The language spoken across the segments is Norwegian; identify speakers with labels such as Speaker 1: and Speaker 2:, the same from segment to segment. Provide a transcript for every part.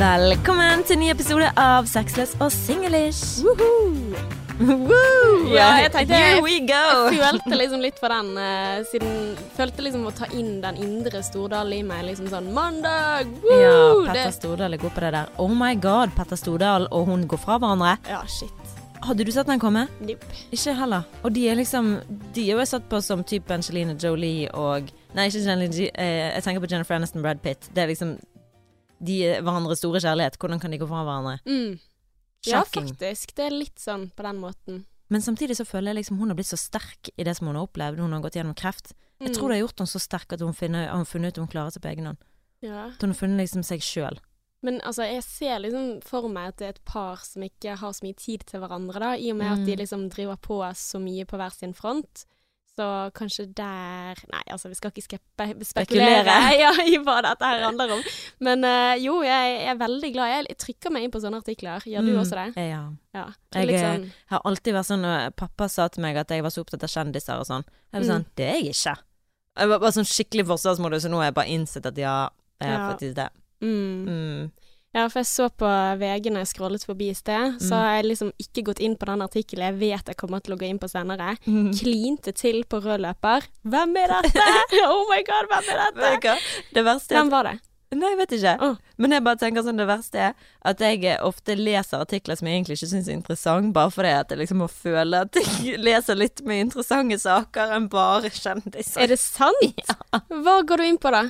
Speaker 1: Velkommen til en ny episode av Sexless og singlish.
Speaker 2: Woohoo!
Speaker 1: Woo!
Speaker 2: Ja, jeg tenkte
Speaker 1: Here we go!
Speaker 2: Jeg følte liksom litt for den, eh, siden Følte liksom å ta inn den indre Stordal i meg. Liksom sånn Mandag! Woo!
Speaker 1: Ja, Petter Stordal er god på det der. Oh my god, Petter Stordal og hun går fra hverandre.
Speaker 2: Ja, shit.
Speaker 1: Hadde du sett den komme?
Speaker 2: Nipp.
Speaker 1: Ikke heller. Og de er liksom De er jo satt på som type Angelina Jolie og Nei, ikke Angelina Jolie. Eh, jeg tenker på Jennifer Aniston Brad Pitt. Det er liksom De er hverandres store kjærlighet. Hvordan kan de gå fra hverandre?
Speaker 2: Mm. Ja, faktisk. Det er litt sånn på den måten.
Speaker 1: Men samtidig så føler jeg liksom hun har blitt så sterk i det som hun har opplevd. Hun har gått gjennom kreft. Jeg tror det har gjort henne så sterk at hun, finner, har funnet ut hun klarer seg på egen hånd.
Speaker 2: ja.
Speaker 1: At hun har funnet liksom seg sjøl.
Speaker 2: Men altså, jeg ser liksom for meg at det er et par som ikke har så mye tid til hverandre, da, i og med
Speaker 1: Mm.
Speaker 2: at de liksom driver på så mye på hver sin front. Så kanskje der Nei, altså, vi skal ikke skepe, spekulere ja, i hva dette her handler om. Men uh, jo, jeg er veldig glad. Jeg trykker meg inn på sånne artikler. Gjør du
Speaker 1: Mm.
Speaker 2: også det?
Speaker 1: Ja.
Speaker 2: Ja.
Speaker 1: Jeg
Speaker 2: litt
Speaker 1: er-
Speaker 2: sånn,
Speaker 1: Jeg har alltid vært sånn Pappa sa til meg at jeg var så opptatt av kjendiser og sånn. Jeg var
Speaker 2: Mm.
Speaker 1: sånn Det er jeg ikke. Jeg var bare sånn skikkelig forsvarsmodus, så nå har jeg bare innsett at ja, jeg er
Speaker 2: Ja.
Speaker 1: faktisk det.
Speaker 2: mm.
Speaker 1: Mm.
Speaker 2: Ja, for jeg så på VG når jeg scrollet forbi i sted, så
Speaker 1: Mm.
Speaker 2: har jeg liksom ikke gått inn på den artikkelen jeg vet jeg kommer til å gå inn på senere. Klinte til på rød løper. Hvem er dette? oh my god, hvem er dette?
Speaker 1: Det verste er
Speaker 2: Hvem var det?
Speaker 1: Nei, jeg vet ikke.
Speaker 2: Mm.
Speaker 1: Men jeg bare tenker sånn, det verste er at jeg ofte leser artikler som jeg egentlig ikke syns er interessant, bare fordi at jeg liksom må føle at jeg leser litt mer interessante saker enn bare kjendiser.
Speaker 2: Er det sant? Hva går du inn på, da?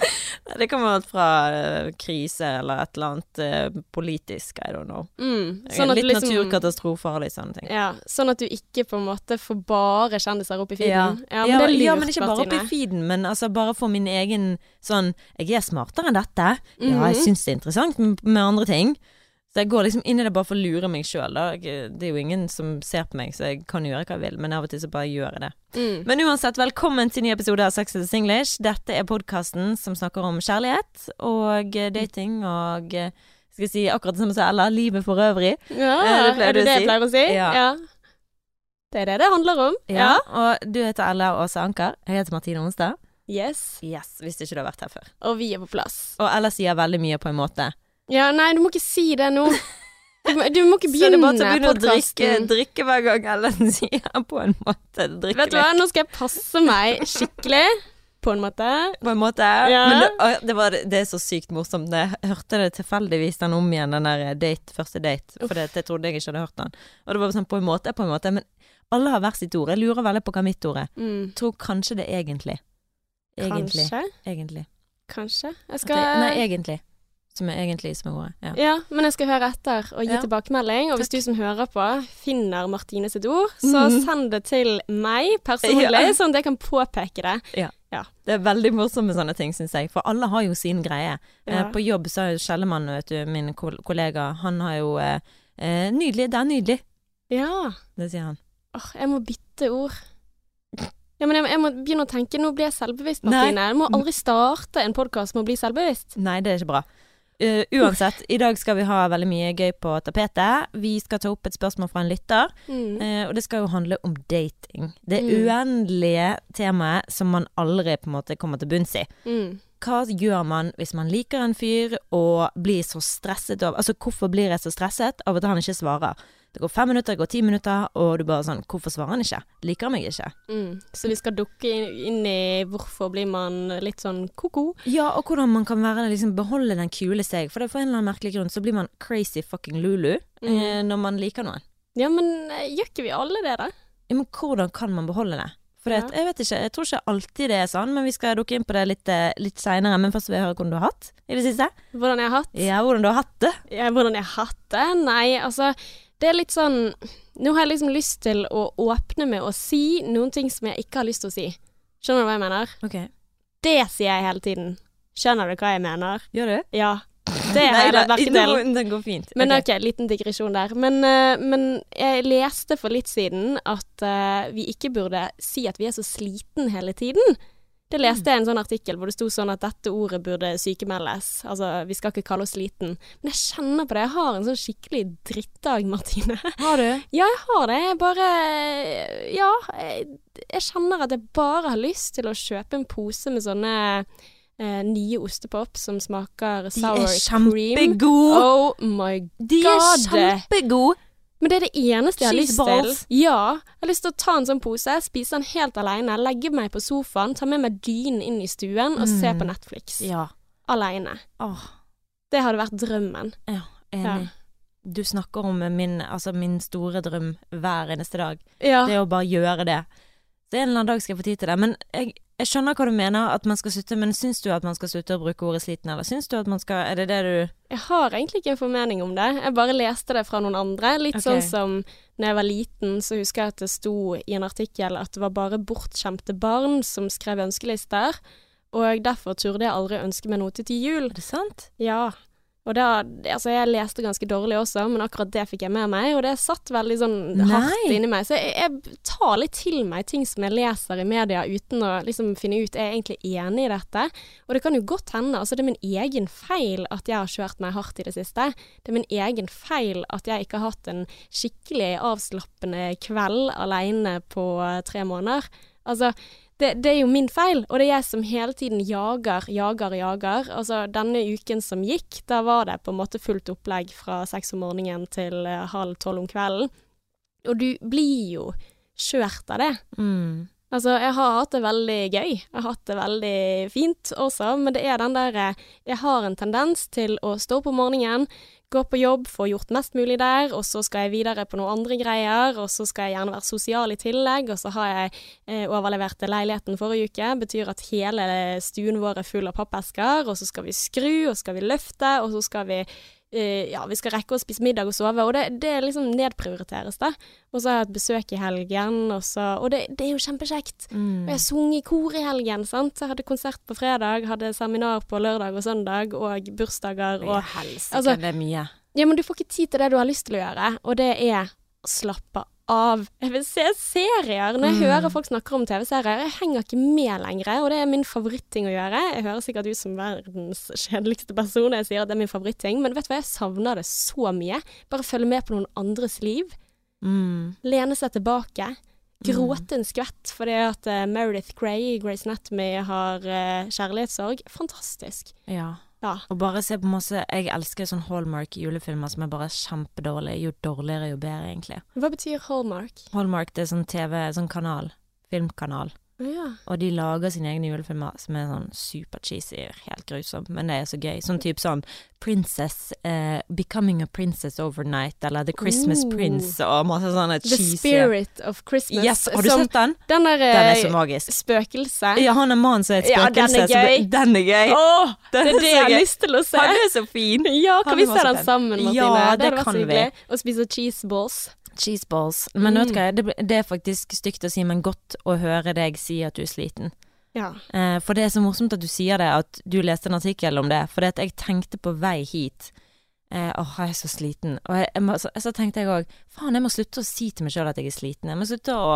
Speaker 1: Det kan være fra uh, krise eller et eller annet uh, politisk, I don't know.
Speaker 2: Mm. Sånn at
Speaker 1: litt
Speaker 2: liksom
Speaker 1: naturkatastrofer og litt sånne ting.
Speaker 2: ja, Sånn at du ikke på en måte får bare kjendiser opp i feeden.
Speaker 1: Ja,
Speaker 2: men det er lurt,
Speaker 1: ja, men ikke bare opp i feeden, men altså bare for min egen sånn Jeg er smartere enn dette. Ja,
Speaker 2: Mhm.
Speaker 1: jeg syns det er interessant med, andre ting. Så jeg går liksom inn i det bare for å lure meg sjøl. Det er jo ingen som ser på meg, så jeg kan gjøre hva jeg vil, men av og til så bare gjør jeg det.
Speaker 2: Mm.
Speaker 1: Men uansett, velkommen til ny episode av Sex and Singlish. Dette er podkasten som snakker om kjærlighet og eh, dating og eh, skal jeg si akkurat det samme som Ella, livet for øvrig.
Speaker 2: Ja,
Speaker 1: Eh, det pleier
Speaker 2: er det det
Speaker 1: si.
Speaker 2: jeg pleier å si?
Speaker 1: Ja.
Speaker 2: Det er det det handler om.
Speaker 1: Ja, Og du heter Ella Åse Anker. Jeg heter Martine Onsdag.
Speaker 2: Yes.
Speaker 1: Yes, hvis ikke du har vært her før.
Speaker 2: Og vi er på plass.
Speaker 1: Og Ella sier veldig mye på en måte.
Speaker 2: Ja, nei, du må ikke si det nå. Du må, du må ikke
Speaker 1: Så det er bare til å begynne å drikke, drikke hver gang Ellen sier på en måte. Drikke
Speaker 2: Vet du hva, nå skal jeg passe meg skikkelig, på en måte.
Speaker 1: På en måte.
Speaker 2: Ja.
Speaker 1: Men det, det, var, det er så sykt morsomt. Jeg hørte det tilfeldigvis den om igjen, den der date, første date. For det, jeg trodde jeg ikke hadde hørt den. Og det var sånn på en måte, på en måte. Men alle har hver sitt ord. Jeg lurer veldig på hva mitt ord er.
Speaker 2: Mm.
Speaker 1: Tror kanskje det er egentlig. Egentlig.
Speaker 2: Kanskje.
Speaker 1: Egentlig.
Speaker 2: Kanskje. Jeg skal
Speaker 1: jeg, nei, egentlig. Som er egentlig som er ordet. Ja.
Speaker 2: Ja, men jeg skal høre etter og gi
Speaker 1: Ja.
Speaker 2: tilbakemelding. Og hvis du som hører på finner Martine sitt ord, så
Speaker 1: mm.
Speaker 2: send det til meg personlig,
Speaker 1: Ja.
Speaker 2: sånn at jeg kan påpeke det.
Speaker 1: Det er veldig morsomt med sånne ting, syns jeg. For alle har jo sin greie. Eh, på jobb så er jo Skjellemann, vet du, min kollega, han har jo eh, eh, Nydelig, det er nydelig.
Speaker 2: Ja.
Speaker 1: Det sier han.
Speaker 2: Åh, jeg må bytte ord. Ja, men jeg, jeg må begynne å tenke Nå blir jeg selvbevisst, Martine. Jeg må aldri starte en podkast med å bli selvbevisst.
Speaker 1: Nei, det er ikke bra. Uh, uansett, i dag skal vi ha veldig mye gøy på tapetet. Vi skal ta opp et spørsmål fra en lytter,
Speaker 2: Mm.
Speaker 1: uh, og det skal jo handle om dating. Det
Speaker 2: Mm.
Speaker 1: uendelige temaet som man aldri på en måte kommer til bunns i.
Speaker 2: Mm.
Speaker 1: Hva gjør man hvis man liker en fyr og blir så stresset av Altså, hvorfor blir jeg så stresset av at han ikke svarer? Det går fem minutter, det går ti minutter, og du bare sånn Hvorfor svarer han ikke? Liker han meg ikke?
Speaker 2: Mm. Så vi skal dukke inn, i hvorfor blir man litt sånn ko-ko.
Speaker 1: Ja, og hvordan man kan være liksom beholde den kule seg. For det er for en eller annen merkelig grunn så blir man crazy fucking lulu
Speaker 2: Mm.
Speaker 1: eh, når man liker noen.
Speaker 2: Ja, men eh, gjør ikke vi alle det, da?
Speaker 1: Ja, men hvordan kan man beholde det? For
Speaker 2: Ja.
Speaker 1: jeg vet ikke, jeg tror ikke alltid det er sånn, men vi skal dukke inn på det litt, eh, litt seinere. Men først vil jeg høre hvordan du har hatt i det siste.
Speaker 2: Hvordan jeg har hatt?
Speaker 1: Ja, hvordan du har hatt det.
Speaker 2: Ja, hvordan jeg har hatt det? Nei, altså Det er litt sånn Nå har jeg liksom lyst til å åpne med å si noen ting som jeg ikke har lyst til å si. Skjønner du hva jeg mener?
Speaker 1: Ok.
Speaker 2: Det sier jeg hele tiden. Skjønner du hva jeg mener?
Speaker 1: Gjør du?
Speaker 2: Ja. Det har jeg lagt merke til.
Speaker 1: Den går fint.
Speaker 2: Men
Speaker 1: Ok.
Speaker 2: ok, liten digresjon der. Men, eh, men jeg leste for litt siden at eh, vi ikke burde si at vi er så sliten hele tiden. Det leste jeg en sånn artikkel hvor det sto sånn at dette ordet burde sykemeldes. Altså, vi skal ikke kalle oss liten. Men jeg kjenner på det. Jeg har en sånn skikkelig drittdag, Martine.
Speaker 1: Har du?
Speaker 2: Ja, jeg har det. Jeg bare Ja. Jeg, jeg kjenner at jeg bare har lyst til å kjøpe en pose med sånne eh, nye ostepop som smaker sour cream.
Speaker 1: De er kjempegode!
Speaker 2: Oh my god!
Speaker 1: De er
Speaker 2: God.
Speaker 1: kjempegode!
Speaker 2: Men det er det eneste jeg har lyst til. Ja. Jeg har lyst til å ta en sånn pose, spise den helt alene, legge meg på sofaen, ta med meg dynen inn i stuen og se
Speaker 1: Mm.
Speaker 2: på Netflix.
Speaker 1: Ja.
Speaker 2: Alene.
Speaker 1: Oh.
Speaker 2: Det hadde vært drømmen.
Speaker 1: ja, enig. Du snakker om min, altså min store drøm hver eneste dag.
Speaker 2: Ja.
Speaker 1: Det å bare gjøre det. Så en eller annen dag skal jeg få tid til det. Men jeg, jeg skjønner hva du mener, at man skal slutte, men syns du at man skal slutte å bruke ordet sliten, eller syns du at man skal Er det det du
Speaker 2: Jeg har egentlig ikke en formening om det. Jeg bare leste det fra noen andre. Litt
Speaker 1: okay.
Speaker 2: sånn som når jeg var liten, så husker jeg at det sto i en artikkel at det var bare bortskjemte barn som skrev ønskelister. Og derfor turde jeg aldri ønske meg noe til jul.
Speaker 1: Er det sant?
Speaker 2: Ja. Og da, altså jeg leste ganske dårlig også, men akkurat det fikk jeg med meg, og det satt veldig sånn hardt
Speaker 1: Nei.
Speaker 2: inni meg. Så jeg, jeg tar litt til meg ting som jeg leser i media uten å liksom finne ut er jeg egentlig enig i dette. Og det kan jo godt hende, altså det er min egen feil at jeg har kjørt meg hardt i det siste. Det er min egen feil at jeg ikke har hatt en skikkelig avslappende kveld alene på eh, tre måneder. Altså, det, det er jo min feil, og det er jeg som hele tiden jager, jager, jager. Altså, denne uken som gikk, da var det på en måte fullt opplegg fra seks om morgenen til eh, halv tolv om kvelden. Og du blir jo kjørt av det.
Speaker 1: Mm.
Speaker 2: Altså, jeg har hatt det veldig gøy. Jeg har hatt det veldig fint også, men det er den der eh, Jeg har en tendens til å stå opp om morgenen, gå på jobb, få gjort mest mulig der, og så skal jeg videre på noen andre greier, og så skal jeg gjerne være sosial i tillegg, og så har jeg eh, overlevert leiligheten forrige uke. Betyr at hele stuen vår er full av pappesker, og så skal vi skru, og skal vi løfte, og så skal vi ja, vi skal rekke å spise middag og sove, og det, det liksom nedprioriteres, da. Og så har jeg hatt besøk i helgen, og, så, og det, det er jo kjempekjekt.
Speaker 1: Mm.
Speaker 2: Og jeg sang i kor i helgen, sant. Jeg hadde konsert på fredag, hadde seminar på lørdag og søndag, og bursdager og
Speaker 1: helsike,
Speaker 2: altså-
Speaker 1: det er mye.
Speaker 2: Ja, men du får ikke tid til det du har lyst til å gjøre, og det er å slappe av. Jeg vil se serier. Når jeg
Speaker 1: Mm.
Speaker 2: hører folk snakker om TV-serier, jeg henger ikke med lenger, og det er min favoritting å gjøre. Jeg høres sikkert ut som verdens kjedeligste person når jeg sier at det er min favoritting, men vet du hva, jeg savner det så mye. Bare følge med på noen andres liv.
Speaker 1: Mm.
Speaker 2: Lene seg tilbake. Gråte en skvett fordi at uh, Meredith Grey i Grace Anatomy har uh, kjærlighetssorg. Fantastisk.
Speaker 1: Ja.
Speaker 2: Ja.
Speaker 1: Og bare se på masse Jeg elsker sånn Hallmark julefilmer som er bare kjempedårlige. Jo dårligere, jo bedre, egentlig.
Speaker 2: Hva betyr hallmark?
Speaker 1: Hallmark det er sånn TV, sånn kanal. Filmkanal.
Speaker 2: Ja.
Speaker 1: Og de lager sine egne julefilmer som er sånn super cheesy, helt grusom, men det er så gøy. Sånn type sånn Princess uh, Becoming a Princess Overnight, eller The Christmas
Speaker 2: Ooh.
Speaker 1: Prince, og masse sånne
Speaker 2: The
Speaker 1: cheesy
Speaker 2: Spirit of Christmas.
Speaker 1: Yes, har du
Speaker 2: som
Speaker 1: sett den?
Speaker 2: Den er,
Speaker 1: Den er så
Speaker 2: eh,
Speaker 1: magisk.
Speaker 2: spøkelse.
Speaker 1: Ja, han er mannen som er et
Speaker 2: Ja, den
Speaker 1: spøkelse. så det- Den er gøy.
Speaker 2: Åh, det er det jeg har
Speaker 1: så
Speaker 2: lyst til å se.
Speaker 1: Han er så fin.
Speaker 2: Ja,
Speaker 1: Han
Speaker 2: kan vi se den sammen, Martine?
Speaker 1: Ja,
Speaker 2: det
Speaker 1: det kan vi.
Speaker 2: Og spise cheese balls.
Speaker 1: Cheese balls. Men vet du
Speaker 2: Mm.
Speaker 1: hva, det, det er faktisk stygt å si, men godt å høre deg si at du er sliten.
Speaker 2: Ja.
Speaker 1: Eh, for det er så morsomt at du sier det, at du leste en artikkel om det. For det at jeg tenkte på vei hit eh, Åh, jeg er så sliten. Og jeg, jeg så, så tenkte jeg òg faen, jeg må slutte å si til meg sjøl at jeg er sliten. Jeg må slutte å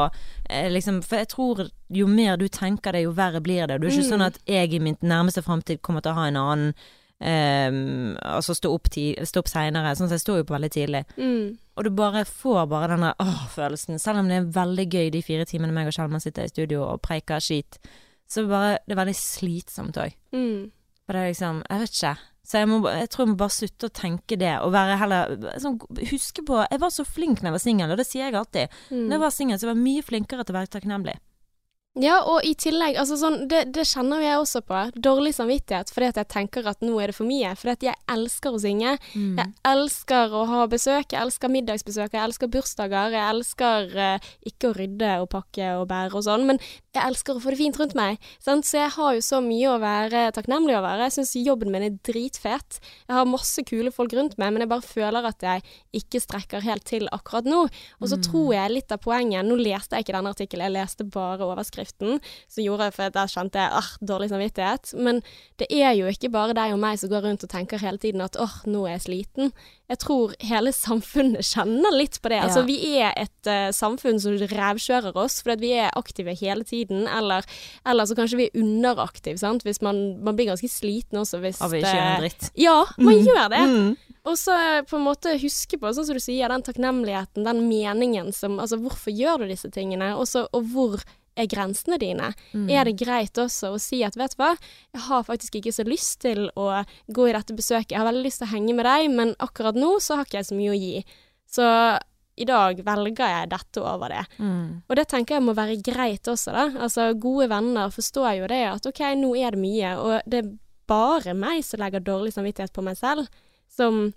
Speaker 1: eh, liksom For jeg tror jo mer du tenker det, jo verre blir det. Det er ikke
Speaker 2: Mm.
Speaker 1: sånn at jeg i min nærmeste framtid kommer til å ha en annen eh, Altså stå opp, ti- stå opp seinere. Sånn, at jeg står jo på veldig tidlig.
Speaker 2: Mm.
Speaker 1: Og du bare får bare denne åh-følelsen. Selv om det er veldig gøy de fire timene meg og Kjellman sitter i studio og preiker skit, så bare Det er veldig slitsomt òg.
Speaker 2: Mm.
Speaker 1: For det er liksom Jeg vet ikke. Så jeg, må, jeg tror jeg må bare slutte å tenke det, og være heller sånn, Huske på Jeg var så flink da jeg var singel, og det sier jeg alltid.
Speaker 2: Mm.
Speaker 1: Når jeg var singel, så var jeg mye flinkere til å være takknemlig.
Speaker 2: Ja, og i tillegg, altså sånn, det, det kjenner jeg også på. Dårlig samvittighet fordi at jeg tenker at nå er det for mye. Fordi at jeg elsker å synge.
Speaker 1: Mm.
Speaker 2: Jeg elsker å ha besøk, jeg elsker middagsbesøk, jeg elsker bursdager. Jeg elsker eh, ikke å rydde og pakke og bære og sånn, men jeg elsker å få det fint rundt meg. Sant? Så jeg har jo så mye å være takknemlig over. Jeg syns jobben min er dritfet. Jeg har masse kule folk rundt meg, men jeg bare føler at jeg ikke strekker helt til akkurat nå. Og så tror jeg litt av poenget Nå leste jeg ikke denne artikkelen, jeg leste bare overskriften. Så gjorde jeg for at der kjente jeg ah, dårlig samvittighet. Men det er jo ikke bare deg og meg som går rundt og tenker hele tiden at åh, nå er jeg sliten. Jeg tror hele samfunnet kjenner litt på det.
Speaker 1: Ja.
Speaker 2: Altså, vi er et uh, samfunn som rævkjører oss fordi vi er aktive hele tiden, eller, eller så kanskje vi er underaktive, sant. Hvis man, man blir ganske sliten også hvis
Speaker 1: Av ikke gjøre en dritt.
Speaker 2: Ja, man
Speaker 1: Mm.
Speaker 2: gjør det.
Speaker 1: Mm.
Speaker 2: Og så eh, på en måte huske på, sånn som du sier, den takknemligheten, den meningen som Altså, hvorfor gjør du disse tingene? Også, og hvor er grensene dine?
Speaker 1: Mm.
Speaker 2: Er det greit også å si at vet du hva, jeg har faktisk ikke så lyst til å gå i dette besøket, jeg har veldig lyst til å henge med deg, men akkurat nå så har ikke jeg så mye å gi. Så i dag velger jeg dette over det.
Speaker 1: Mm.
Speaker 2: Og det tenker jeg må være greit også, da. Altså gode venner forstår jo det at OK, nå er det mye, og det er bare meg som legger dårlig samvittighet på meg selv. Som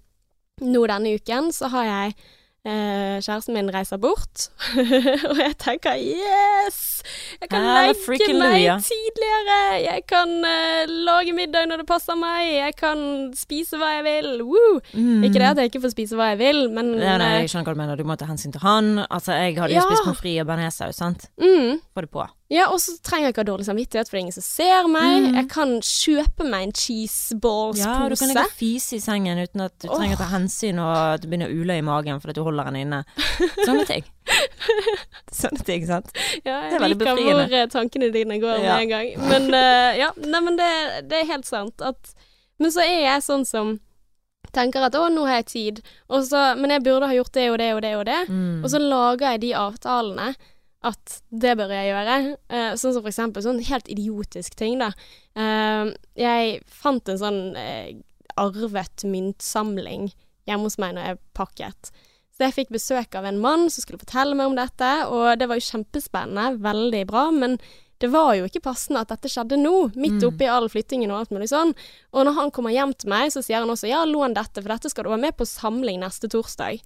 Speaker 2: nå denne uken så har jeg eh, Kjæresten min reiser bort, og jeg tenker yes! Jeg kan legge meg tidligere! Jeg kan uh, lage middag når det passer meg! Jeg kan spise hva jeg vil! Woo!
Speaker 1: Mm.
Speaker 2: Ikke det at jeg ikke får spise hva jeg vil, men
Speaker 1: Nei, nei,
Speaker 2: eh,
Speaker 1: jeg skjønner hva du mener. Du må ta hensyn til han. Altså, jeg hadde jo
Speaker 2: Ja.
Speaker 1: spist pommes frites og bearnéssaus, sant.
Speaker 2: mm,
Speaker 1: Få det på.
Speaker 2: Ja, og så trenger jeg ikke ha dårlig samvittighet, for det er ingen som ser meg.
Speaker 1: Mm.
Speaker 2: Jeg kan kjøpe meg en cheeseballspose.
Speaker 1: Ja, du kan ikke fise i sengen uten at du
Speaker 2: oh.
Speaker 1: trenger å ta hensyn og at du begynner å ule i magen fordi du holder den inne. Sånne ting. Sånne ting, sant.
Speaker 2: Ja, jeg
Speaker 1: er
Speaker 2: liker
Speaker 1: befriende.
Speaker 2: hvor eh, tankene dine går
Speaker 1: Ja.
Speaker 2: med en gang. Men uh, ja, nei, men det, det er helt sant at Men så er jeg sånn som tenker at å, nå har jeg tid, så, men jeg burde ha gjort det og det og det og det.
Speaker 1: Mm.
Speaker 2: Og så lager jeg de avtalene at det bør jeg gjøre. Eh, sånn som for eksempel sånn helt idiotisk ting, da. Eh, jeg fant en sånn eh, arvet myntsamling hjemme hos meg når jeg pakket. Så jeg fikk besøk av en mann som skulle fortelle meg om dette, og det var jo kjempespennende, veldig bra, men det var jo ikke passende at dette skjedde nå, midt
Speaker 1: Mm.
Speaker 2: oppi all flyttingen og alt mulig sånn. Og når han kommer hjem til meg, så sier han også ja, lån dette, for dette skal du være med på samling neste torsdag.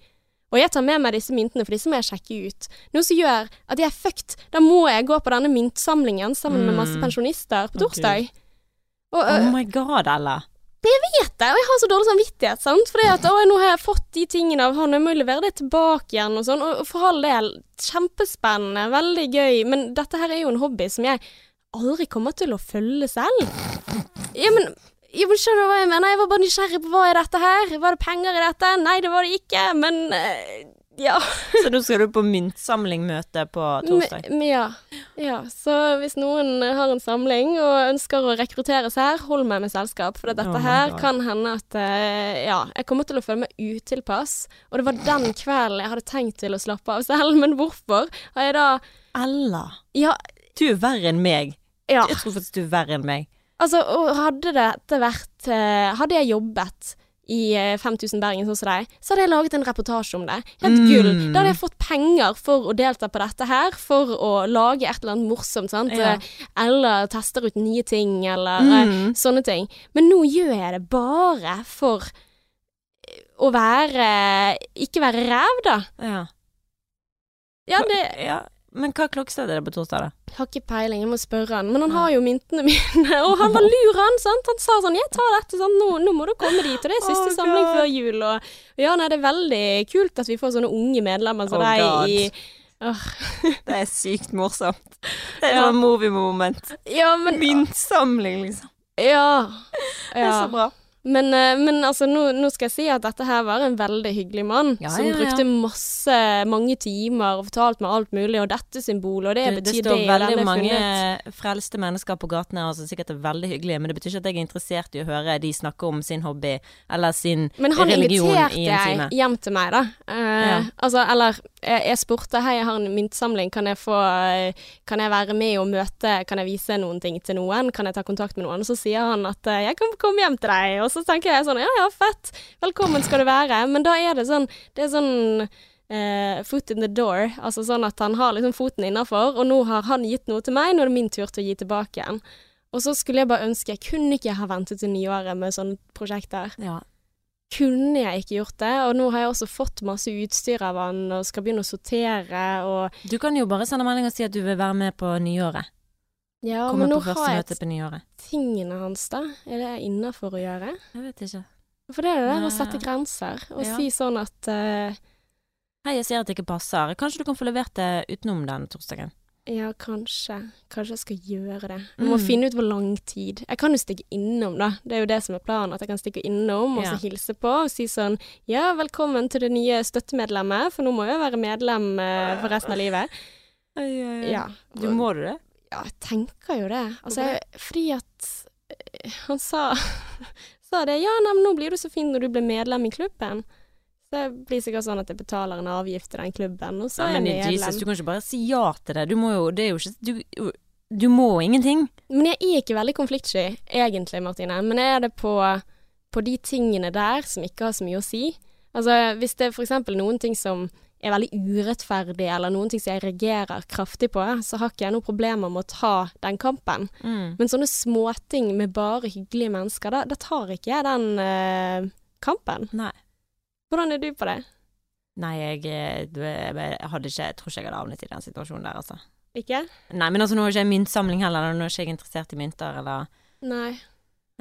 Speaker 2: Og jeg tar med meg disse myntene, for disse må jeg sjekke ut. Noe som gjør at jeg er fucked. Da må jeg gå på denne myntsamlingen sammen med masse
Speaker 1: Mm.
Speaker 2: pensjonister på torsdag. Okay. Og,
Speaker 1: Oh
Speaker 2: øh,
Speaker 1: my god, Ella.
Speaker 2: vet det, og jeg har så dårlig samvittighet, sant. Fordi at å, nå har jeg fått de tingene av han, jeg må levere det tilbake igjen og sånn. Og for all del, kjempespennende, veldig gøy. Men dette her er jo en hobby som jeg aldri kommer til å følge selv. Ja, men men skjønner du hva jeg mener? Jeg var bare nysgjerrig på hva er dette her? Var det penger i dette? Nei, det var det ikke, men eh, ja.
Speaker 1: Så nå skal du på myntsamlingmøte på torsdag.
Speaker 2: Men ja. ja. Så hvis noen har en samling og ønsker å rekrutteres her, hold meg med selskap. For dette
Speaker 1: Oh
Speaker 2: her kan hende at eh, ja, jeg kommer til å føle meg utilpass. Og det var den kvelden jeg hadde tenkt til å slappe av selv, men hvorfor har jeg da
Speaker 1: Ella,
Speaker 2: Ja,
Speaker 1: du er verre enn meg.
Speaker 2: ja.
Speaker 1: Jeg tror faktisk du er verre enn meg.
Speaker 2: Altså, hadde dette vært eh, Hadde jeg jobbet i eh, 5000 Bergen sånn som deg, så hadde jeg laget en reportasje om det. Helt
Speaker 1: Mm.
Speaker 2: gull. Da hadde jeg fått penger for å delta på dette her, for å lage et eller annet morsomt, sant.
Speaker 1: Ja.
Speaker 2: Eh, Eller tester ut nye ting, eller eh,
Speaker 1: Mm.
Speaker 2: sånne ting. Men nå gjør jeg det bare for å være Ikke være ræv, da.
Speaker 1: Ja.
Speaker 2: Ja, det
Speaker 1: ja. Men hva klokkested er det på torsdag, da?
Speaker 2: har ikke peiling, jeg må spørre han. Men han har jo myntene mine, og han var lur, han. sant? Han sa sånn 'Jeg tar dette, sånn. Nå, nå må du komme dit.' Og det er siste
Speaker 1: Oh,
Speaker 2: samling før jul. Og ja, nei, det er veldig kult at vi får sånne unge medlemmer som
Speaker 1: Oh,
Speaker 2: deg i
Speaker 1: Det er sykt morsomt. Det er
Speaker 2: Ja.
Speaker 1: sånn movie moment.
Speaker 2: Ja, men
Speaker 1: Myntsamling, liksom.
Speaker 2: Ja.
Speaker 1: Det er så bra.
Speaker 2: Men, eh, men altså, nå, nå skal jeg si at dette her var en veldig hyggelig mann,
Speaker 1: Ja,
Speaker 2: som
Speaker 1: ja, ja.
Speaker 2: brukte masse, mange timer og fortalte meg alt mulig, og dette symbolet, og det
Speaker 1: betyr det
Speaker 2: betyr det,
Speaker 1: står veldig mange frelste mennesker på gaten her som sikkert er veldig hyggelige, men det betyr ikke at jeg er interessert i å høre de snakke om sin hobby eller sin
Speaker 2: Men han
Speaker 1: religion
Speaker 2: inviterte
Speaker 1: i en time.
Speaker 2: hjem til meg, da. Eh,
Speaker 1: Ja.
Speaker 2: Altså, eller jeg, jeg spurte hei, jeg har en myntsamling, kan jeg få eh, Kan jeg være med og møte Kan jeg vise noen ting til noen? Kan jeg ta kontakt med noen? Og så sier han at eh, jeg kan komme hjem til deg. Og så tenker jeg sånn ja ja, fett. Velkommen skal du være. Men da er det sånn Det er sånn uh, foot in the door. Altså sånn at han har liksom foten innafor, og nå har han gitt noe til meg, nå er det min tur til å gi tilbake igjen. Og så skulle jeg bare ønske jeg Kunne ikke ha ventet til nyåret med sånne prosjekter?
Speaker 1: Ja.
Speaker 2: Kunne jeg ikke gjort det. Og nå har jeg også fått masse utstyr av han og skal begynne å sortere og
Speaker 1: Du kan jo bare sende melding og si at du vil være med på nyåret.
Speaker 2: Ja,
Speaker 1: Komme
Speaker 2: men nå har jeg
Speaker 1: nyåret.
Speaker 2: tingene hans, da. Er det innafor å gjøre?
Speaker 1: Jeg vet ikke.
Speaker 2: For det er det der å sette grenser og
Speaker 1: Ja.
Speaker 2: si sånn at uh,
Speaker 1: Hei, jeg ser at det ikke passer. Kanskje du kan få levert det utenom den torsdagen?
Speaker 2: Ja, kanskje. Kanskje jeg skal gjøre det. Jeg må
Speaker 1: Mm.
Speaker 2: finne ut hvor lang tid. Jeg kan jo stikke innom, da. Det er jo det som er planen. At jeg kan stikke innom og så hilse på og si sånn Ja, velkommen til det nye støttemedlemmet, for nå må jeg jo være medlem eh, for resten av livet. Ja.
Speaker 1: Du må du det?
Speaker 2: Ja, jeg tenker jo det. Altså, jeg, fordi at eh, han sa, sa det Ja, nei, men nå blir du så fin når du blir medlem i klubben. Så det blir sikkert sånn at jeg betaler en avgift til den klubben, og så
Speaker 1: Ja,
Speaker 2: er jeg medlem.
Speaker 1: Jesus, du kan ikke bare si ja til det. Du må jo Det er jo ikke Du, du må ingenting.
Speaker 2: Men jeg er ikke veldig konfliktsky, egentlig, Martine. Men jeg er det på, på de tingene der som ikke har så mye å si. Altså, hvis det er eksempel noen ting som er veldig urettferdig, eller noen ting som jeg reagerer kraftig på, så har ikke jeg noen problemer med å ta den kampen.
Speaker 1: Mm.
Speaker 2: Men sånne småting med bare hyggelige mennesker, da, da tar ikke jeg den eh, kampen.
Speaker 1: Nei.
Speaker 2: Hvordan er du på det?
Speaker 1: Nei, jeg, eh, du, jeg, jeg hadde ikke Jeg tror ikke jeg hadde havnet i den situasjonen der, altså.
Speaker 2: Ikke?
Speaker 1: Nei, men altså, nå er ikke jeg myntsamling heller, nå er ikke jeg interessert i mynter, eller
Speaker 2: Nei.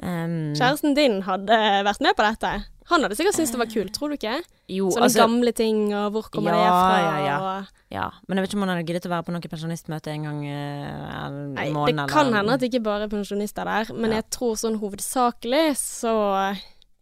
Speaker 1: Um,
Speaker 2: Kjæresten din hadde vært med på dette. Han hadde sikkert syntes det var kult, tror du ikke?
Speaker 1: Jo,
Speaker 2: Sånne
Speaker 1: altså
Speaker 2: gamle ting, og hvor kommer det fra?
Speaker 1: ja, ja.
Speaker 2: Og...
Speaker 1: Ja, men jeg vet ikke om han hadde giddet å være på noe pensjonistmøte en gang i måneden.
Speaker 2: Nei, det
Speaker 1: eller
Speaker 2: kan hende at det ikke bare er pensjonister der, men
Speaker 1: Ja.
Speaker 2: jeg tror sånn hovedsakelig så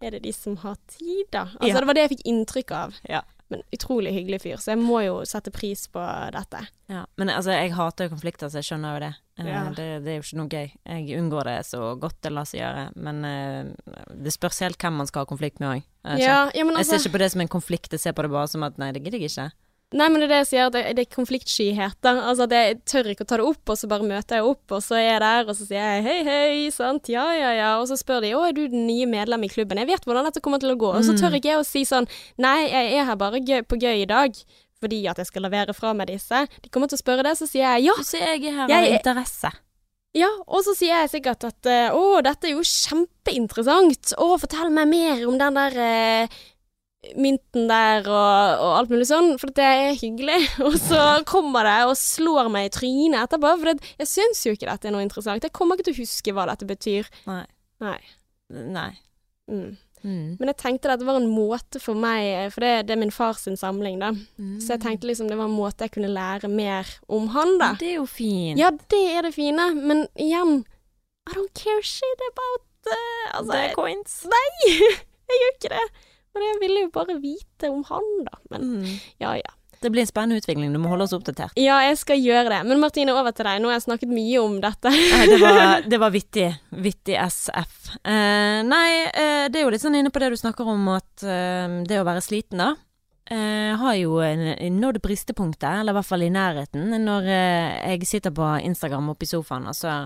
Speaker 2: er det de som har tid, da. Altså
Speaker 1: Ja.
Speaker 2: det var det jeg fikk inntrykk av.
Speaker 1: Ja.
Speaker 2: Men utrolig hyggelig fyr, så jeg må jo sette pris på dette.
Speaker 1: Ja, men altså, jeg hater jo konflikter, så jeg skjønner jo det. Eh,
Speaker 2: Ja.
Speaker 1: det. Det er jo ikke noe gøy. Jeg unngår det så godt det lar seg gjøre, men uh, det spørs helt hvem man skal ha konflikt med òg.
Speaker 2: Ja, ja, altså,
Speaker 1: Jeg ser
Speaker 2: altså
Speaker 1: ikke på det som en konflikt, jeg ser på det bare som at nei, det gidder jeg ikke.
Speaker 2: Nei, men det er det jeg sier, det, det er konfliktskyhet. Altså jeg tør ikke å ta det opp, og så bare møter jeg opp, og så er jeg der, og så sier jeg hei, hei, sant, ja, ja, ja, og så spør de å, er du den nye medlem i klubben? Jeg vet hvordan dette kommer til å gå, og så
Speaker 1: Mm.
Speaker 2: tør ikke jeg å si sånn nei, jeg er her bare gøy, på gøy i dag, fordi at jeg skal levere fra meg disse. De kommer til å spørre det, så sier jeg ja,
Speaker 1: Så sier jeg er her av interesse.
Speaker 2: ja, og så sier jeg sikkert at å, dette er jo kjempeinteressant, å, fortell meg mer om den der eh, mynten der og, og alt mulig sånn, for det er hyggelig. Og så kommer det og slår meg i trynet etterpå, for det, jeg syns jo ikke dette er noe interessant. Jeg kommer ikke til å huske hva dette betyr.
Speaker 1: Nei.
Speaker 2: Nei.
Speaker 1: Nei.
Speaker 2: Mm.
Speaker 1: Mm.
Speaker 2: Men jeg tenkte at det var en måte for meg, for det, det er min fars samling, da. Så jeg tenkte liksom det var en måte jeg kunne lære mer om han, da.
Speaker 1: Det er jo fint.
Speaker 2: Ja, det er det fine, men igjen I don't care shit about uh, Altså,
Speaker 1: det er coins.
Speaker 2: jeg gjør ikke det. Men jeg ville jo bare vite om han, da. Men
Speaker 1: Mm.
Speaker 2: ja, ja.
Speaker 1: Det blir en spennende utvikling, du må holde oss oppdatert.
Speaker 2: Ja, jeg skal gjøre det. Men Martine, over til deg. Nå har jeg snakket mye om dette.
Speaker 1: Det var, det var vittig. Vittig SF. Uh, nei, uh, det er jo litt sånn inne på det du snakker om, at uh, det å være sliten, da. eh, har jo nådd bristepunktet, eller i hvert fall i nærheten, når eh, jeg sitter på Instagram oppe i sofaen, og så